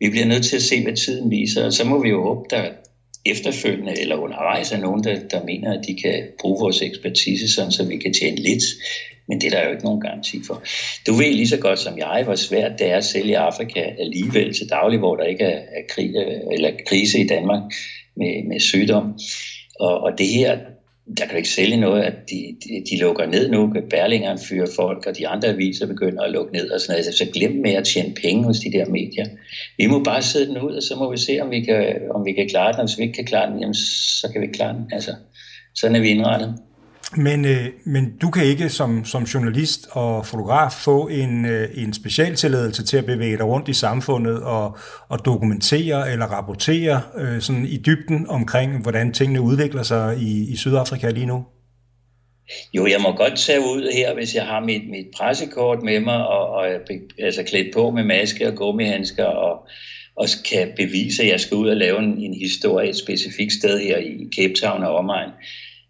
Vi bliver nødt til at se, hvad tiden viser, og så må vi jo håbe, der, efterfølgende eller undervejs er nogen, der, der mener, at de kan bruge vores ekspertise, sådan, så vi kan tjene lidt. Men det er der jo ikke nogen garanti for. Du ved lige så godt som jeg, hvor svært det er at sælge Afrika alligevel til daglig, hvor der ikke er, er krig, øh, eller krise i Danmark med, med sygdom. Og, og det her, der kan ikke sælge noget, at de, de, de lukker ned nu, Berlingeren fyrer folk, og de andre aviser begynder at lukke ned og sådan noget. Altså, så glem med at tjene penge hos de der medier. Vi må bare sidde den ud, og så må vi se, om vi kan, om vi kan klare den, og hvis vi ikke kan klare den, jamen, så kan vi klare den. Altså, sådan er vi indrettet. Men, øh, men du kan ikke som, som journalist og fotograf få en, øh, en specialtilladelse til at bevæge dig rundt i samfundet og, og dokumentere eller rapportere øh, sådan i dybden omkring, hvordan tingene udvikler sig i, i Sydafrika lige nu? Jo, jeg må godt tage ud her, hvis jeg har mit, mit pressekort med mig, og, og altså klædt på med maske og gummihandsker, og, og kan bevise, at jeg skal ud og lave en, en historie et specifikt sted her i Cape Town og omegn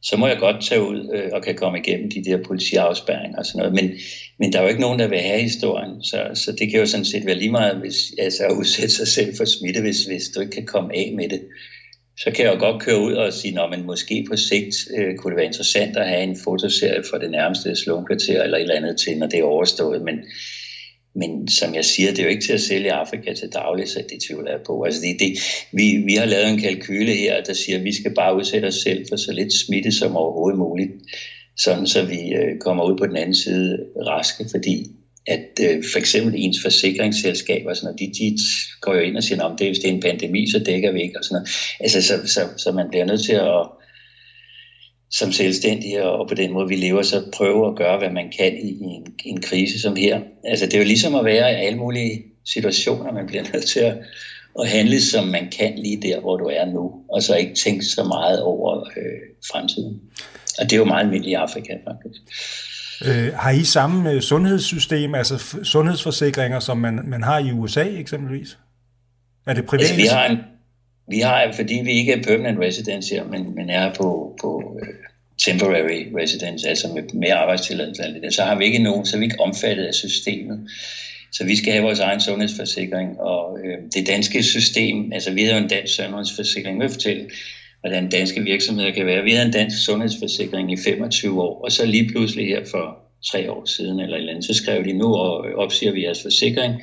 så må jeg godt tage ud øh, og kan komme igennem de der politiafspærringer og sådan noget. Men, men der er jo ikke nogen, der vil have historien, så, så det kan jo sådan set være lige meget hvis, altså, at udsætte sig selv for smitte, hvis, hvis du ikke kan komme af med det. Så kan jeg jo godt køre ud og sige, at måske på sigt øh, kunne det være interessant at have en fotoserie for det nærmeste slumkvarter eller et eller andet til, når det er overstået. Men, men som jeg siger, det er jo ikke til at sælge Afrika til daglig, så det tvivler jeg på. Altså det, det, vi, vi har lavet en kalkyle her, der siger, at vi skal bare udsætte os selv for så lidt smitte som overhovedet muligt, sådan så vi øh, kommer ud på den anden side raske, fordi at øh, for eksempel ens forsikringsselskab sådan noget, de, de går jo ind og siger, at det, hvis det er en pandemi, så dækker vi ikke og sådan noget. Altså, så, så, så man bliver nødt til at som selvstændige, og på den måde, vi lever, så prøve at gøre, hvad man kan i en, en krise som her. Altså, det er jo ligesom at være i alle mulige situationer, man bliver nødt til at, og handle, som man kan lige der, hvor du er nu, og så ikke tænke så meget over øh, fremtiden. Og det er jo meget almindeligt i Afrika, faktisk. Øh, har I samme øh, sundhedssystem, altså sundhedsforsikringer, som man, man har i USA eksempelvis? Er det privat? Altså, vi har en, vi har, fordi vi ikke er permanent residence her, men, men er på, på øh, temporary residence, altså med, med arbejdstilladelse, så har vi ikke nogen, så er vi ikke omfattet af systemet. Så vi skal have vores egen sundhedsforsikring, og øh, det danske system, altså vi har en dansk sundhedsforsikring, jeg vil fortælle, hvordan danske virksomheder kan være. Vi havde en dansk sundhedsforsikring i 25 år, og så lige pludselig her for tre år siden eller et eller andet, så skrev de nu og opsiger vi jeres forsikring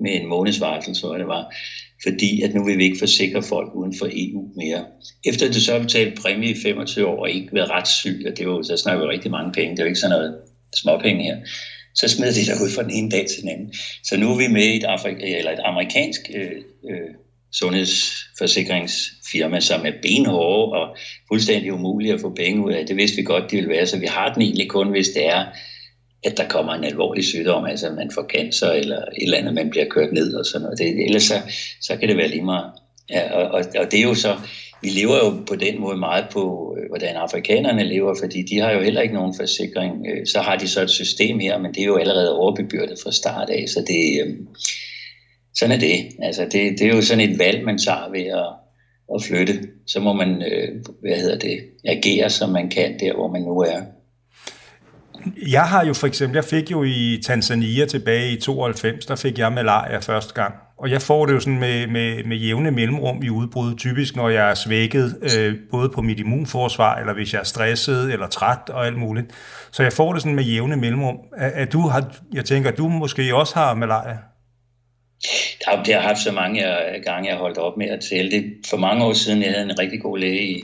med en månedsvarsel, tror jeg det var, fordi at nu vil vi ikke forsikre folk uden for EU mere. Efter det så har betalt præmie i 25 år og ikke været ret syg, og det var, jo, så snakker vi rigtig mange penge, det er jo ikke sådan noget småpenge her, så smed de dig ud fra den ene dag til den anden. Så nu er vi med i et, Afrika, eller et amerikansk øh, øh, sundhedsforsikringsfirma, som er benhårde og fuldstændig umulige at få penge ud af. Det vidste vi godt, det ville være, så vi har den egentlig kun, hvis det er, at der kommer en alvorlig sygdom, altså man får cancer eller et eller andet, man bliver kørt ned og sådan noget. Det, ellers så, så kan det være lige meget. Ja, og, og, og det er jo så, vi lever jo på den måde meget på, øh, hvordan afrikanerne lever, fordi de har jo heller ikke nogen forsikring. Øh, så har de så et system her, men det er jo allerede overbebyrdet fra start af, så det, øh, sådan er det. Altså det, det er jo sådan et valg, man tager ved at, at flytte. Så må man, hvad hedder det, agere, som man kan der, hvor man nu er. Jeg har jo for eksempel, jeg fik jo i Tanzania tilbage i 92, der fik jeg malaria første gang. Og jeg får det jo sådan med, med, med jævne mellemrum i udbrud, typisk når jeg er svækket, øh, både på mit immunforsvar, eller hvis jeg er stresset eller træt og alt muligt. Så jeg får det sådan med jævne mellemrum. Er, er du har, jeg tænker, at du måske også har malaria? Det har haft så mange øh, gange, jeg har holdt op med at tælle det. For mange år siden, jeg havde en rigtig god læge i,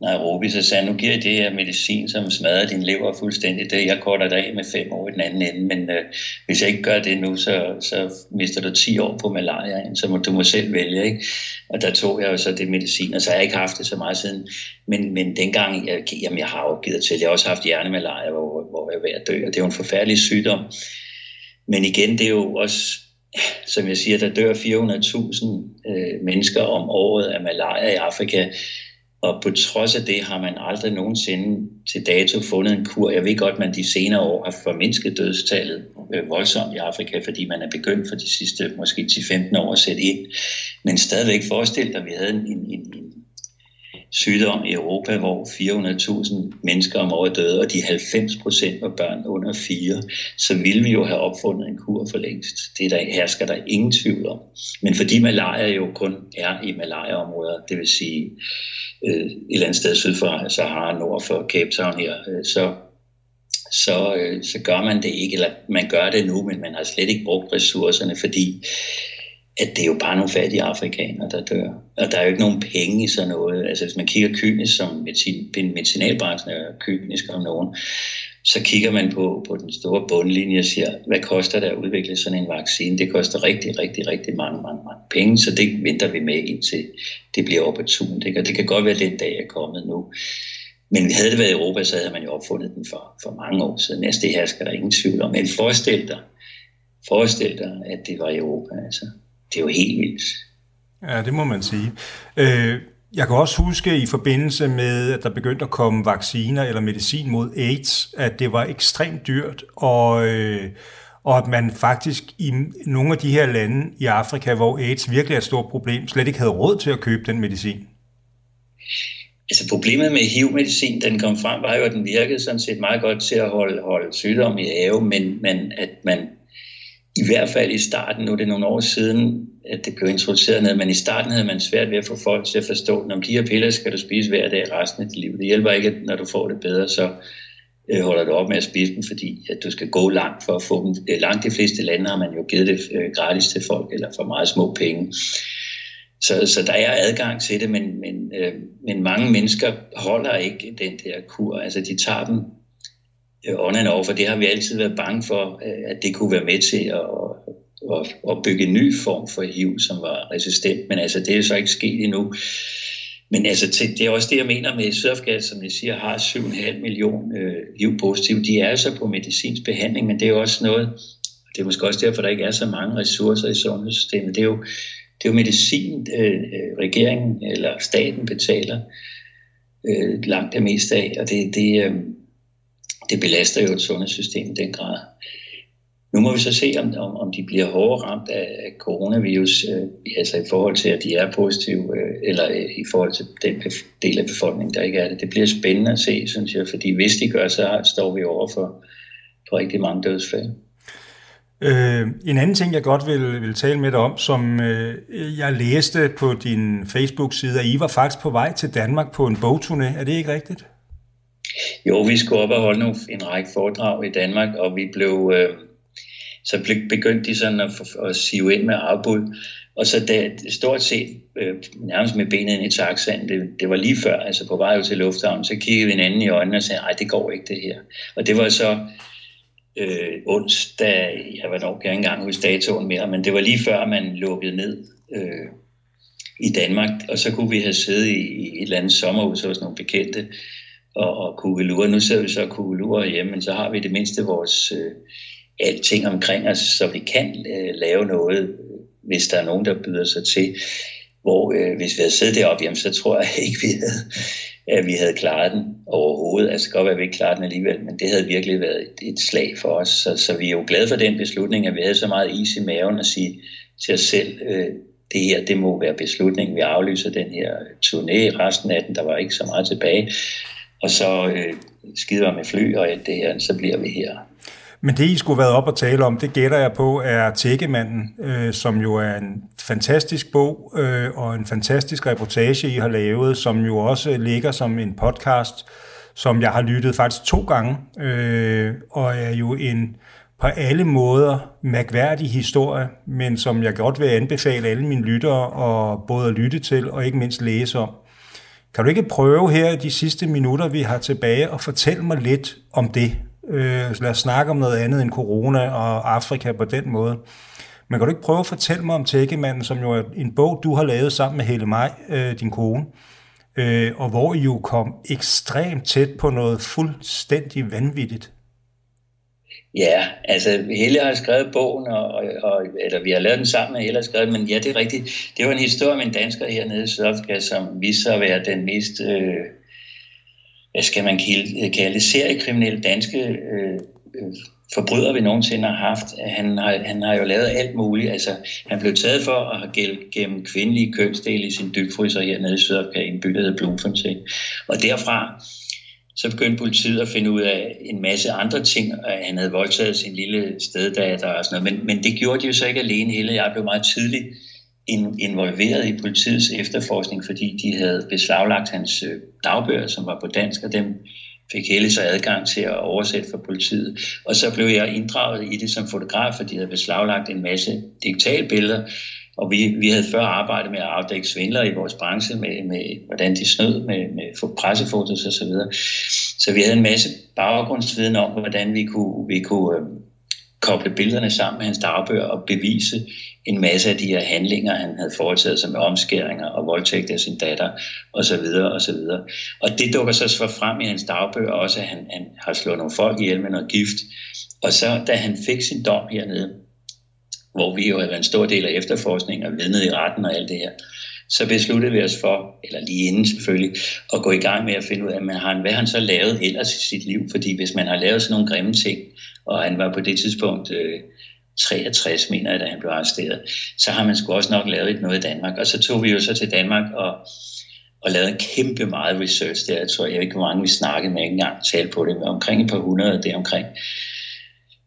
Nairobi, så sagde nu giver jeg det her medicin, som smadrer din lever fuldstændig. Det, jeg korter dig af med fem år i den anden ende, men øh, hvis jeg ikke gør det nu, så, så mister du 10 år på malaria, så må, du må selv vælge. Ikke? Og der tog jeg jo så det medicin, og så har jeg ikke haft det så meget siden. Men, men dengang, jeg, jamen jeg har jo givet til, jeg har også haft hjernemalaria, hvor, hvor jeg er ved at dø, og det er jo en forfærdelig sygdom. Men igen, det er jo også som jeg siger, der dør 400.000 øh, mennesker om året af malaria i Afrika. Og på trods af det har man aldrig nogensinde til dato fundet en kur. Jeg ved godt, at man de senere år har formindsket dødstallet øh, voldsomt i Afrika, fordi man er begyndt for de sidste måske 10-15 år at sætte ind. Men stadigvæk forestil dig, at vi havde en, en, en sygdom i Europa, hvor 400.000 mennesker om året døde, og de 90 procent var børn under 4, så ville vi jo have opfundet en kur for længst. Det der hersker der ingen tvivl om. Men fordi malaria jo kun er i malariaområder, det vil sige øh, et eller andet sted syd for Sahara, nord for Cape Town her, øh, så, så, øh, så gør man det ikke, eller man gør det nu, men man har slet ikke brugt ressourcerne, fordi at det er jo bare nogle fattige afrikanere, der dør. Og der er jo ikke nogen penge i sådan noget. Altså hvis man kigger kynisk, som medicin, medicinalbranchen er kynisk om nogen, så kigger man på, på den store bundlinje og siger, hvad koster det at udvikle sådan en vaccine? Det koster rigtig, rigtig, rigtig mange, mange, mange penge, så det venter vi med indtil det bliver opportunt. Ikke? Og det kan godt være, at den dag er kommet nu. Men havde det været i Europa, så havde man jo opfundet den for, for mange år siden. Altså det her skal der ingen tvivl om. Men forestil dig, forestil dig, at det var i Europa. Altså, det er jo helt vildt. Ja, det må man sige. Øh, jeg kan også huske i forbindelse med, at der begyndte at komme vacciner eller medicin mod AIDS, at det var ekstremt dyrt, og, øh, og at man faktisk i nogle af de her lande i Afrika, hvor AIDS virkelig er et stort problem, slet ikke havde råd til at købe den medicin. Altså problemet med HIV-medicin, den kom frem, var jo, at den virkede sådan set meget godt til at holde, holde sygdom i have, men, men at man i hvert fald i starten, nu er det nogle år siden, at det blev introduceret ned, men i starten havde man svært ved at få folk til at forstå, når de her piller skal du spise hver dag resten af dit liv. Det hjælper ikke, når du får det bedre, så øh, holder du op med at spise dem, fordi at du skal gå langt for at få dem. Øh, langt de fleste lande har man jo givet det øh, gratis til folk, eller for meget små penge. Så, så der er adgang til det, men, men, øh, men mange mennesker holder ikke den der kur. Altså de tager dem on and off, og det har vi altid været bange for, øh, at det kunne være med til at, at, at bygge en ny form for HIV, som var resistent. Men altså, det er så ikke sket endnu. Men altså, det er også det, jeg mener med Sydafrika, som jeg siger, har 7,5 millioner øh, HIV-positive. De er altså på medicinsk behandling, men det er jo også noget, det er måske også derfor, der ikke er så mange ressourcer i sundhedssystemet. Det er jo det er jo medicin, øh, øh regeringen eller staten betaler øh, langt det meste af, og det, det, øh, det belaster jo et sundhedssystem i den grad. Nu må vi så se, om, om, om de bliver hårdere ramt af, coronavirus, øh, altså i forhold til, at de er positive, øh, eller øh, i forhold til den del af befolkningen, der ikke er det. Det bliver spændende at se, synes jeg, fordi hvis de gør, så står vi over for, for rigtig mange dødsfald. Øh, en anden ting, jeg godt vil, vil tale med dig om, som øh, jeg læste på din Facebook-side, at I var faktisk på vej til Danmark på en bogturné. Er det ikke rigtigt? Jo, vi skulle op og holde nogle, en række foredrag i Danmark, og vi blev... Øh, så begyndte de sådan at, at sive ind med afbud. Og så da, stort set øh, nærmest med benet ind i taxaen, det, det var lige før, altså på vej ud til lufthavnen, så kiggede vi hinanden i øjnene og sagde, nej, det går ikke det her. Og det var så øh, onsdag, jeg var nok ikke engang hos datoen mere, men det var lige før, man lukkede ned øh, i Danmark, og så kunne vi have siddet i, i et eller andet sommerhus hos nogle bekendte og, og kugelure. Nu ser vi så kugelure hjemme, men så har vi det mindste vores øh, alting omkring os, så vi kan øh, lave noget, hvis der er nogen, der byder sig til. Hvor øh, hvis vi havde siddet deroppe, jamen, så tror jeg ikke, vi havde, at vi havde klaret den overhovedet. Altså godt være, at vi ikke klarede den alligevel, men det havde virkelig været et, et slag for os. Så, så vi er jo glade for den beslutning, at vi havde så meget is i maven at sige til os selv, øh, det her, det må være beslutningen. Vi aflyser den her turné resten af den, der var ikke så meget tilbage. Og så øh, skider med fly og alt det her, så bliver vi her. Men det, I skulle været op og tale om, det gætter jeg på, er Tækkemanden, øh, som jo er en fantastisk bog øh, og en fantastisk reportage, I har lavet, som jo også ligger som en podcast, som jeg har lyttet faktisk to gange, øh, og er jo en på alle måder mærkværdig historie, men som jeg godt vil anbefale alle mine lyttere at både at lytte til og ikke mindst læse om. Kan du ikke prøve her de sidste minutter, vi har tilbage, at fortælle mig lidt om det? Øh, lad os snakke om noget andet end corona og Afrika på den måde. Men kan du ikke prøve at fortælle mig om Tækkemanden, som jo er en bog, du har lavet sammen med Helle Maj, øh, din kone, øh, og hvor I jo kom ekstremt tæt på noget fuldstændig vanvittigt. Ja, altså Helle har skrevet bogen, og, og, eller vi har lavet den sammen med Helle har skrevet men ja, det er rigtigt. Det var en historie om en dansker hernede i Sydafrika, som viste sig at være den mest øh, hvad skal man kalde det, seriekriminelle danske øh, øh, forbryder, vi nogensinde har haft. Han har, han har jo lavet alt muligt. Altså, han blev taget for at have gennem kvindelige kønsdele i sin dybfryser hernede i Sydafrika, i en by, der hedder Bloemfontein. Og derfra så begyndte politiet at finde ud af en masse andre ting. Han havde voldtaget sin lille steddatter og sådan noget. Men, men det gjorde de jo så ikke alene. Helle jeg blev meget tidligt involveret i politiets efterforskning, fordi de havde beslaglagt hans øh, dagbøger, som var på dansk, og dem fik Helle så adgang til at oversætte for politiet. Og så blev jeg inddraget i det som fotograf, fordi de havde beslaglagt en masse digitalbilleder, og vi, vi havde før arbejdet med at afdække svindler i vores branche, med, med hvordan de snød med, med pressefotos osv. Så, videre. så vi havde en masse baggrundsviden om, hvordan vi kunne, vi kunne øh, koble billederne sammen med hans dagbøger og bevise en masse af de her handlinger, han havde foretaget sig med omskæringer og voldtægt af sin datter osv. osv. Og det dukker så frem i hans dagbøger også, at han, han har slået nogle folk ihjel med noget gift. Og så da han fik sin dom hernede, hvor vi jo havde været en stor del af efterforskningen og vidnet i retten og alt det her, så besluttede vi os for, eller lige inden selvfølgelig, at gå i gang med at finde ud af, hvad han, hvad han så lavet ellers i sit liv. Fordi hvis man har lavet sådan nogle grimme ting, og han var på det tidspunkt øh, 63, mener jeg, da han blev arresteret, så har man sgu også nok lavet noget i Danmark. Og så tog vi jo så til Danmark og, og lavede en kæmpe meget research der. Jeg tror, jeg ikke, hvor mange vi snakkede med, ikke engang talte på det, men omkring et par hundrede deromkring. omkring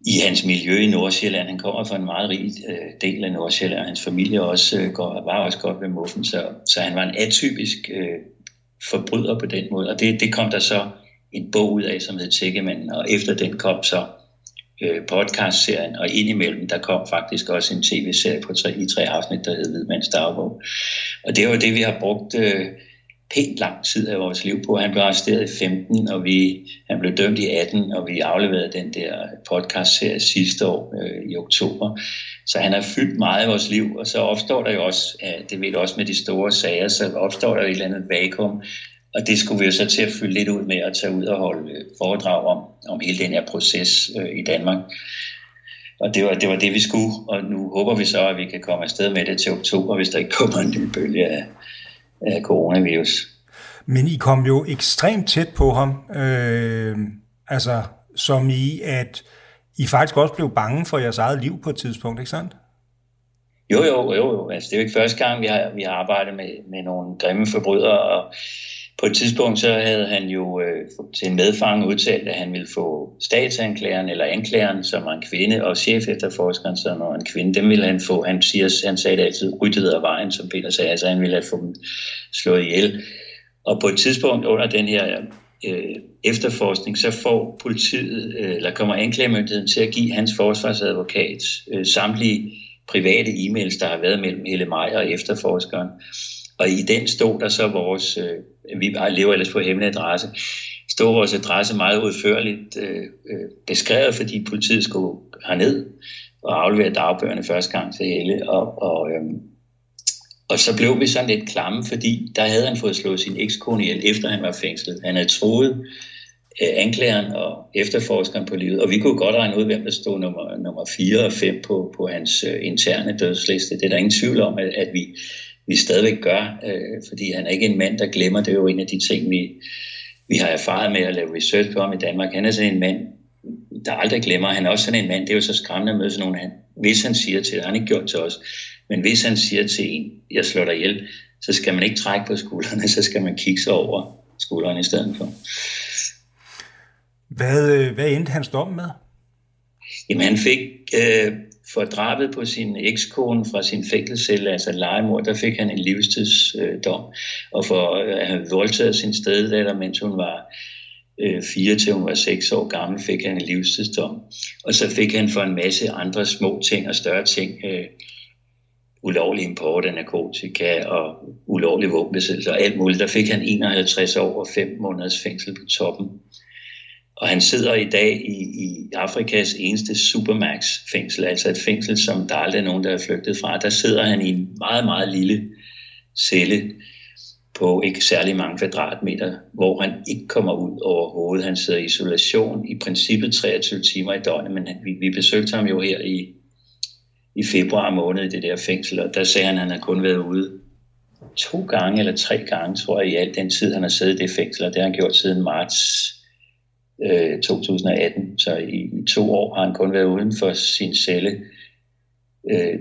i hans miljø i Nordsjælland. Han kommer fra en meget rig øh, del af Nordsjælland, og hans familie også, øh, går, var også godt ved muffen, så, så han var en atypisk øh, forbryder på den måde. Og det, det kom der så en bog ud af, som hed Tækkemanden, og efter den kom så øh, podcastserien, og indimellem der kom faktisk også en tv-serie på tre, i tre afsnit, der hed Hvidmands Dagbog. Og det var det, vi har brugt øh, pænt lang tid af vores liv på. Han blev arresteret i 15, og vi, han blev dømt i 18, og vi afleverede den der podcast-serie sidste år øh, i oktober. Så han har fyldt meget af vores liv, og så opstår der jo også, øh, det ved du også med de store sager, så opstår der et eller andet vakuum, og det skulle vi jo så til at fylde lidt ud med at tage ud og holde øh, foredrag om, om hele den her proces øh, i Danmark. og det var, det var det, vi skulle, og nu håber vi så, at vi kan komme afsted med det til oktober, hvis der ikke kommer en ny bølge af, af coronavirus. Men I kom jo ekstremt tæt på ham, øh, altså som i, at I faktisk også blev bange for jeres eget liv på et tidspunkt, ikke sandt? Jo, jo, jo. jo. Altså, det er jo ikke første gang, vi har, vi har arbejdet med, med nogle grimme forbrydere, og på et tidspunkt så havde han jo øh, til en medfang udtalt, at han ville få statsanklageren eller anklageren, som var en kvinde, og chef efterforskeren, som var en kvinde, dem ville han få. Han, siger, han sagde det altid, ryddet af vejen, som Peter sagde, altså han ville have få dem slået ihjel. Og på et tidspunkt under den her øh, efterforskning, så får politiet, øh, eller kommer anklagemyndigheden til at give hans forsvarsadvokat øh, samtlige private e-mails, der har været mellem Helle Meier og efterforskeren. Og i den stod der så vores, øh, vi lever ellers på hemmelig adresse, stod vores adresse meget udførligt øh, øh, beskrevet, fordi politiet skulle herned og aflevere dagbøgerne første gang til Helle. Og, og, øh, og så blev vi sådan lidt klamme, fordi der havde han fået slået sin ekskone ihjel, efter han var fængslet. Han havde troet øh, anklageren og efterforskeren på livet, og vi kunne godt regne ud, hvem der stod nummer, nummer 4 og 5 på, på hans øh, interne dødsliste. Det er der ingen tvivl om, at, at vi, vi stadigvæk gør, øh, fordi han er ikke en mand, der glemmer. Det er jo en af de ting, vi, vi har erfaret med at lave research på ham i Danmark. Han er sådan en mand, der aldrig glemmer. Han er også sådan en mand, det er jo så skræmmende at møde sådan nogen, han, hvis han siger til, det han ikke gjort til os, men hvis han siger til en, jeg slår dig ihjel, så skal man ikke trække på skuldrene, så skal man kigge sig over skuldrene i stedet for. Hvad, øh, hvad endte hans dom med? Jamen han fik øh, for drabet på sin ekskone fra sin fængselscelle, altså legemor, der fik han en livstidsdom. Øh, og for øh, at have voldtaget sin steddatter, mens hun var øh, 4 til hun var 6 år gammel, fik han en livstidsdom. Og så fik han for en masse andre små ting og større ting, øh, ulovlig import af narkotika og ulovlig våbenbesiddelse og alt muligt. Der fik han 51 år og 5 måneders fængsel på toppen. Og han sidder i dag i, i Afrikas eneste supermax-fængsel, altså et fængsel, som der aldrig er nogen, der er flygtet fra. Der sidder han i en meget, meget lille celle på ikke særlig mange kvadratmeter, hvor han ikke kommer ud overhovedet. Han sidder i isolation i princippet 23 timer i døgnet, men vi, vi besøgte ham jo her i, i februar måned i det der fængsel, og der sagde han, at han har kun været ude to gange eller tre gange, tror jeg, i al den tid, han har siddet i det fængsel, og det har han gjort siden marts Øh, 2018. Så i, i to år har han kun været uden for sin celle øh,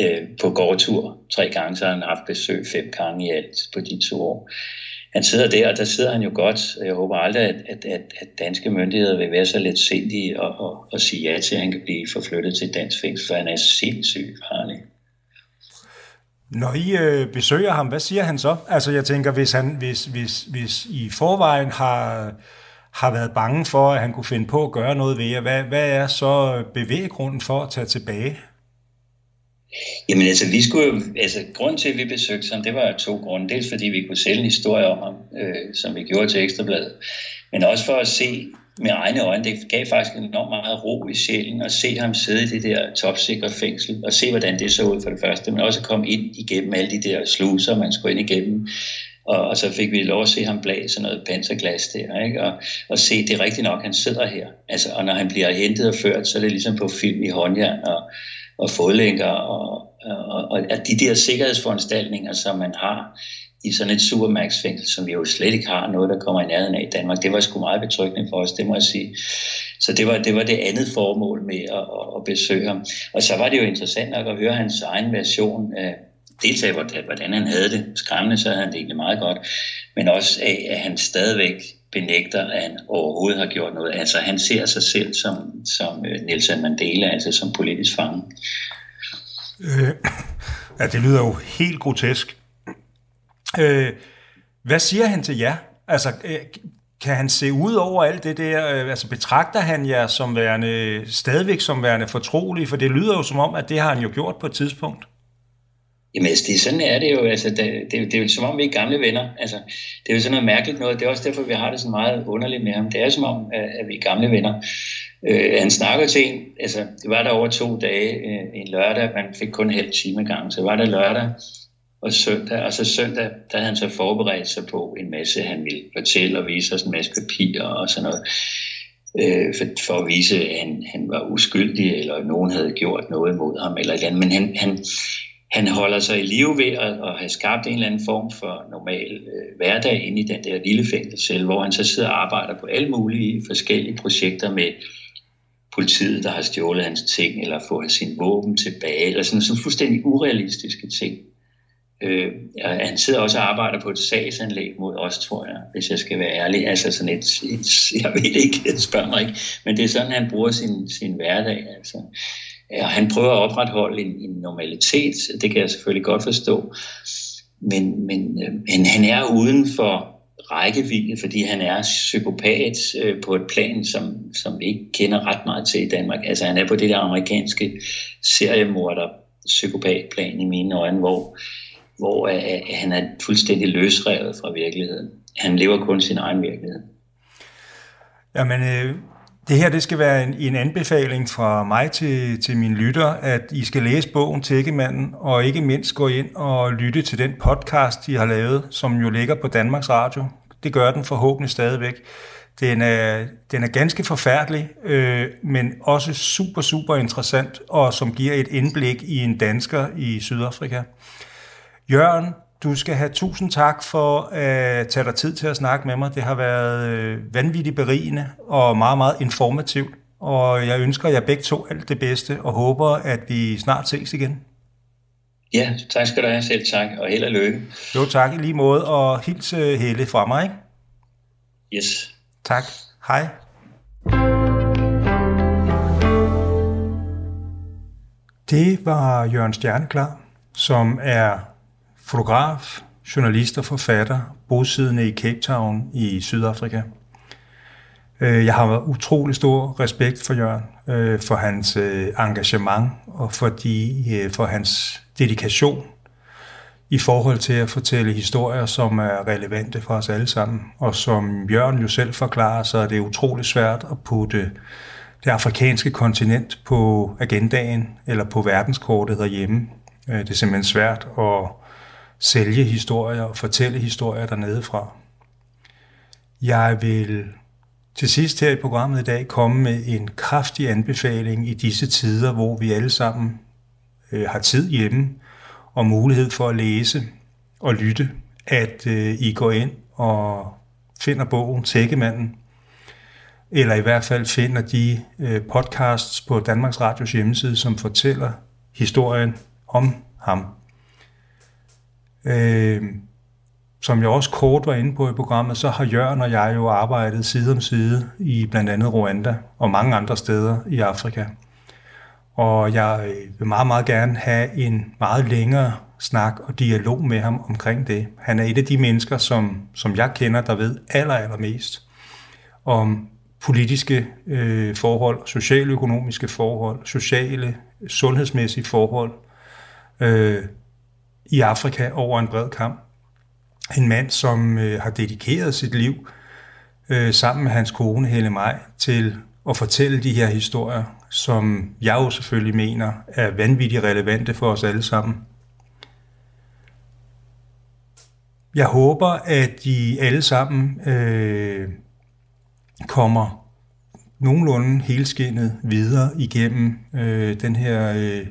øh, på gårdtur tre gange, så har han haft besøg fem gange i alt på de to år. Han sidder der, og der sidder han jo godt. Jeg håber aldrig, at, at, at, at danske myndigheder vil være så let sindige og, og, og sige ja til, at han kan blive forflyttet til dansk fængsel, for han er sindssygt farlig. Når I øh, besøger ham, hvad siger han så? Altså jeg tænker, hvis, han, hvis, hvis, hvis I forvejen har har været bange for, at han kunne finde på at gøre noget ved jer. Hvad, hvad er så øh, bevæggrunden for at tage tilbage? Jamen altså, vi skulle jo, altså, grund til, at vi besøgte ham, det var to grunde. Dels fordi vi kunne sælge en historie om ham, øh, som vi gjorde til Ekstrabladet, men også for at se med egne øjne, det gav faktisk enormt meget ro i sjælen at se ham sidde i det der topsikre fængsel, og se, hvordan det så ud for det første, men også komme ind igennem alle de der sluser, man skulle ind igennem, og, og så fik vi lov at se ham blæse noget panserglas der, ikke? Og, og se, det er rigtigt nok, han sidder her. Altså, og når han bliver hentet og ført, så er det ligesom på film i håndjern og, og fodlænker, og, og, og, og de der sikkerhedsforanstaltninger, som man har i sådan et supermax-fængsel, som vi jo slet ikke har noget, der kommer i nærheden af i Danmark, det var sgu meget betryggende for os, det må jeg sige. Så det var det, var det andet formål med at, at, at besøge ham. Og så var det jo interessant nok at høre hans egen version af, dels af, hvordan han havde det. Skræmmende, så havde han det egentlig meget godt. Men også af, at han stadigvæk benægter, at han overhovedet har gjort noget. Altså han ser sig selv som, som øh, Nelson Mandela, altså som politisk fange. Øh, ja, det lyder jo helt grotesk. Øh, hvad siger han til jer? Altså, øh, kan han se ud over alt det der? Øh, altså, betragter han jer som værende, stadigvæk som værende fortrolig? For det lyder jo som om, at det har han jo gjort på et tidspunkt. Jamen, altså, det, sådan er det jo. Altså, det, det, det er jo som om, vi er gamle venner. Altså, det er jo sådan noget mærkeligt noget. Det er også derfor, vi har det sådan meget underligt med ham. Det er som om, at vi er gamle venner. Øh, han snakker til en, altså, det var der over to dage, øh, en lørdag, man fik kun en halv time gang, så var der lørdag og søndag, og så søndag, der havde han så forberedt sig på en masse, han ville fortælle og vise os en masse papirer og sådan noget. øh, for, for at vise, at han, han var uskyldig, eller nogen havde gjort noget mod ham, eller andet. Men han, han, han holder sig i live ved at, at have skabt en eller anden form for normal øh, hverdag inde i den der lille fængsel, hvor han så sidder og arbejder på alle mulige forskellige projekter med politiet, der har stjålet hans ting, eller fået sin våben tilbage, eller sådan, nogle fuldstændig urealistiske ting. Øh, han sidder også og arbejder på et sagsanlæg mod os, tror jeg, hvis jeg skal være ærlig. Altså sådan et, et jeg ved ikke, spørg mig ikke, men det er sådan, han bruger sin, sin hverdag. Altså. Øh, ja, han prøver at opretholde en, en normalitet, det kan jeg selvfølgelig godt forstå, men, men, øh, men han er uden for rækkevidde, fordi han er psykopat øh, på et plan, som, som vi ikke kender ret meget til i Danmark. Altså han er på det der amerikanske seriemorder psykopatplan i mine øjne, hvor, hvor øh, øh han er fuldstændig løsrevet fra virkeligheden. Han lever kun sin egen virkelighed. Jamen, øh, det her det skal være en, en anbefaling fra mig til, til mine lytter, at I skal læse bogen Tækkemanden, og ikke mindst gå ind og lytte til den podcast, de har lavet, som jo ligger på Danmarks Radio. Det gør den forhåbentlig stadigvæk. Den er, den er ganske forfærdelig, øh, men også super, super interessant, og som giver et indblik i en dansker i Sydafrika. Jørgen, du skal have tusind tak for at tage dig tid til at snakke med mig. Det har været øh, vanvittigt berigende og meget, meget informativt. Og jeg ønsker jer begge to alt det bedste og håber, at vi snart ses igen. Ja, tak skal du have selv, tak, og held og lykke. Jo, tak i lige måde, og hils Helle fra mig. Ikke? Yes. Tak. Hej. Det var Jørgen Stjerneklar, som er fotograf, journalist og forfatter, bosiddende i Cape Town i Sydafrika. Øh, jeg har utrolig stor respekt for Jørgen, øh, for hans øh, engagement og for, de, for hans dedikation i forhold til at fortælle historier, som er relevante for os alle sammen. Og som Jørgen jo selv forklarer, så er det utrolig svært at putte det afrikanske kontinent på agendaen eller på verdenskortet derhjemme. Det er simpelthen svært at sælge historier og fortælle historier dernede fra. Jeg vil til sidst her i programmet i dag komme med en kraftig anbefaling i disse tider, hvor vi alle sammen øh, har tid hjemme og mulighed for at læse og lytte, at øh, I går ind og finder bogen Tækkemanden, eller i hvert fald finder de øh, podcasts på Danmarks Radios hjemmeside, som fortæller historien om ham. Øh, som jeg også kort var inde på i programmet, så har Jørgen og jeg jo arbejdet side om side i blandt andet Rwanda og mange andre steder i Afrika. Og jeg øh, vil meget, meget gerne have en meget længere snak og dialog med ham omkring det. Han er et af de mennesker, som, som jeg kender, der ved aller, allermest om politiske øh, forhold, socialøkonomiske forhold, sociale, sundhedsmæssige forhold, øh, i Afrika over en bred kamp. En mand, som øh, har dedikeret sit liv øh, sammen med hans kone Helle Maj til at fortælle de her historier, som jeg jo selvfølgelig mener er vanvittigt relevante for os alle sammen. Jeg håber, at I alle sammen øh, kommer nogenlunde helskindet videre igennem øh, den her øh,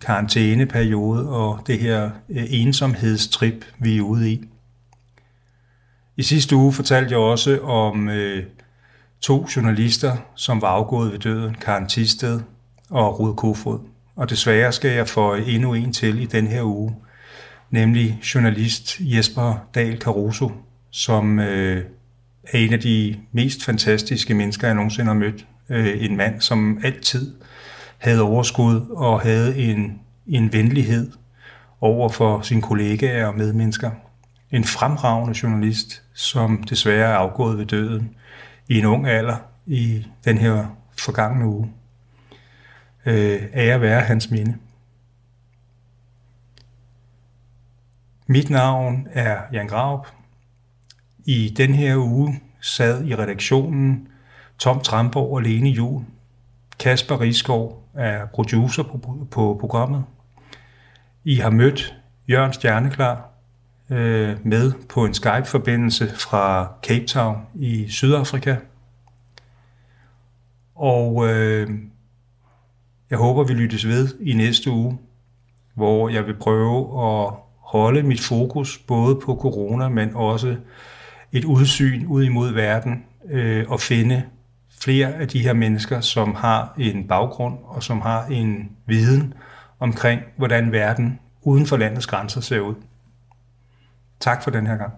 karantæneperiode og det her øh, ensomhedstrip, vi er ude i. I sidste uge fortalte jeg også om øh, to journalister, som var afgået ved døden, Karen Tisted og Rud Kofod. Og desværre skal jeg få endnu en til i den her uge, nemlig journalist Jesper Dahl Caruso, som øh, er en af de mest fantastiske mennesker, jeg nogensinde har mødt. Øh, en mand, som altid havde overskud og havde en, en venlighed over for sine kollegaer og medmennesker. En fremragende journalist, som desværre er afgået ved døden i en ung alder i den her forgangne uge. Øh, ære være hans minde. Mit navn er Jan Graup. I den her uge sad i redaktionen Tom Tramborg og Lene Jul, Kasper Riskov er producer på, på programmet. I har mødt Jørgen Stjerneklar øh, med på en Skype-forbindelse fra Cape Town i Sydafrika. Og øh, jeg håber, vi lyttes ved i næste uge, hvor jeg vil prøve at holde mit fokus både på corona, men også et udsyn ud imod verden øh, og finde flere af de her mennesker, som har en baggrund og som har en viden omkring, hvordan verden uden for landets grænser ser ud. Tak for den her gang.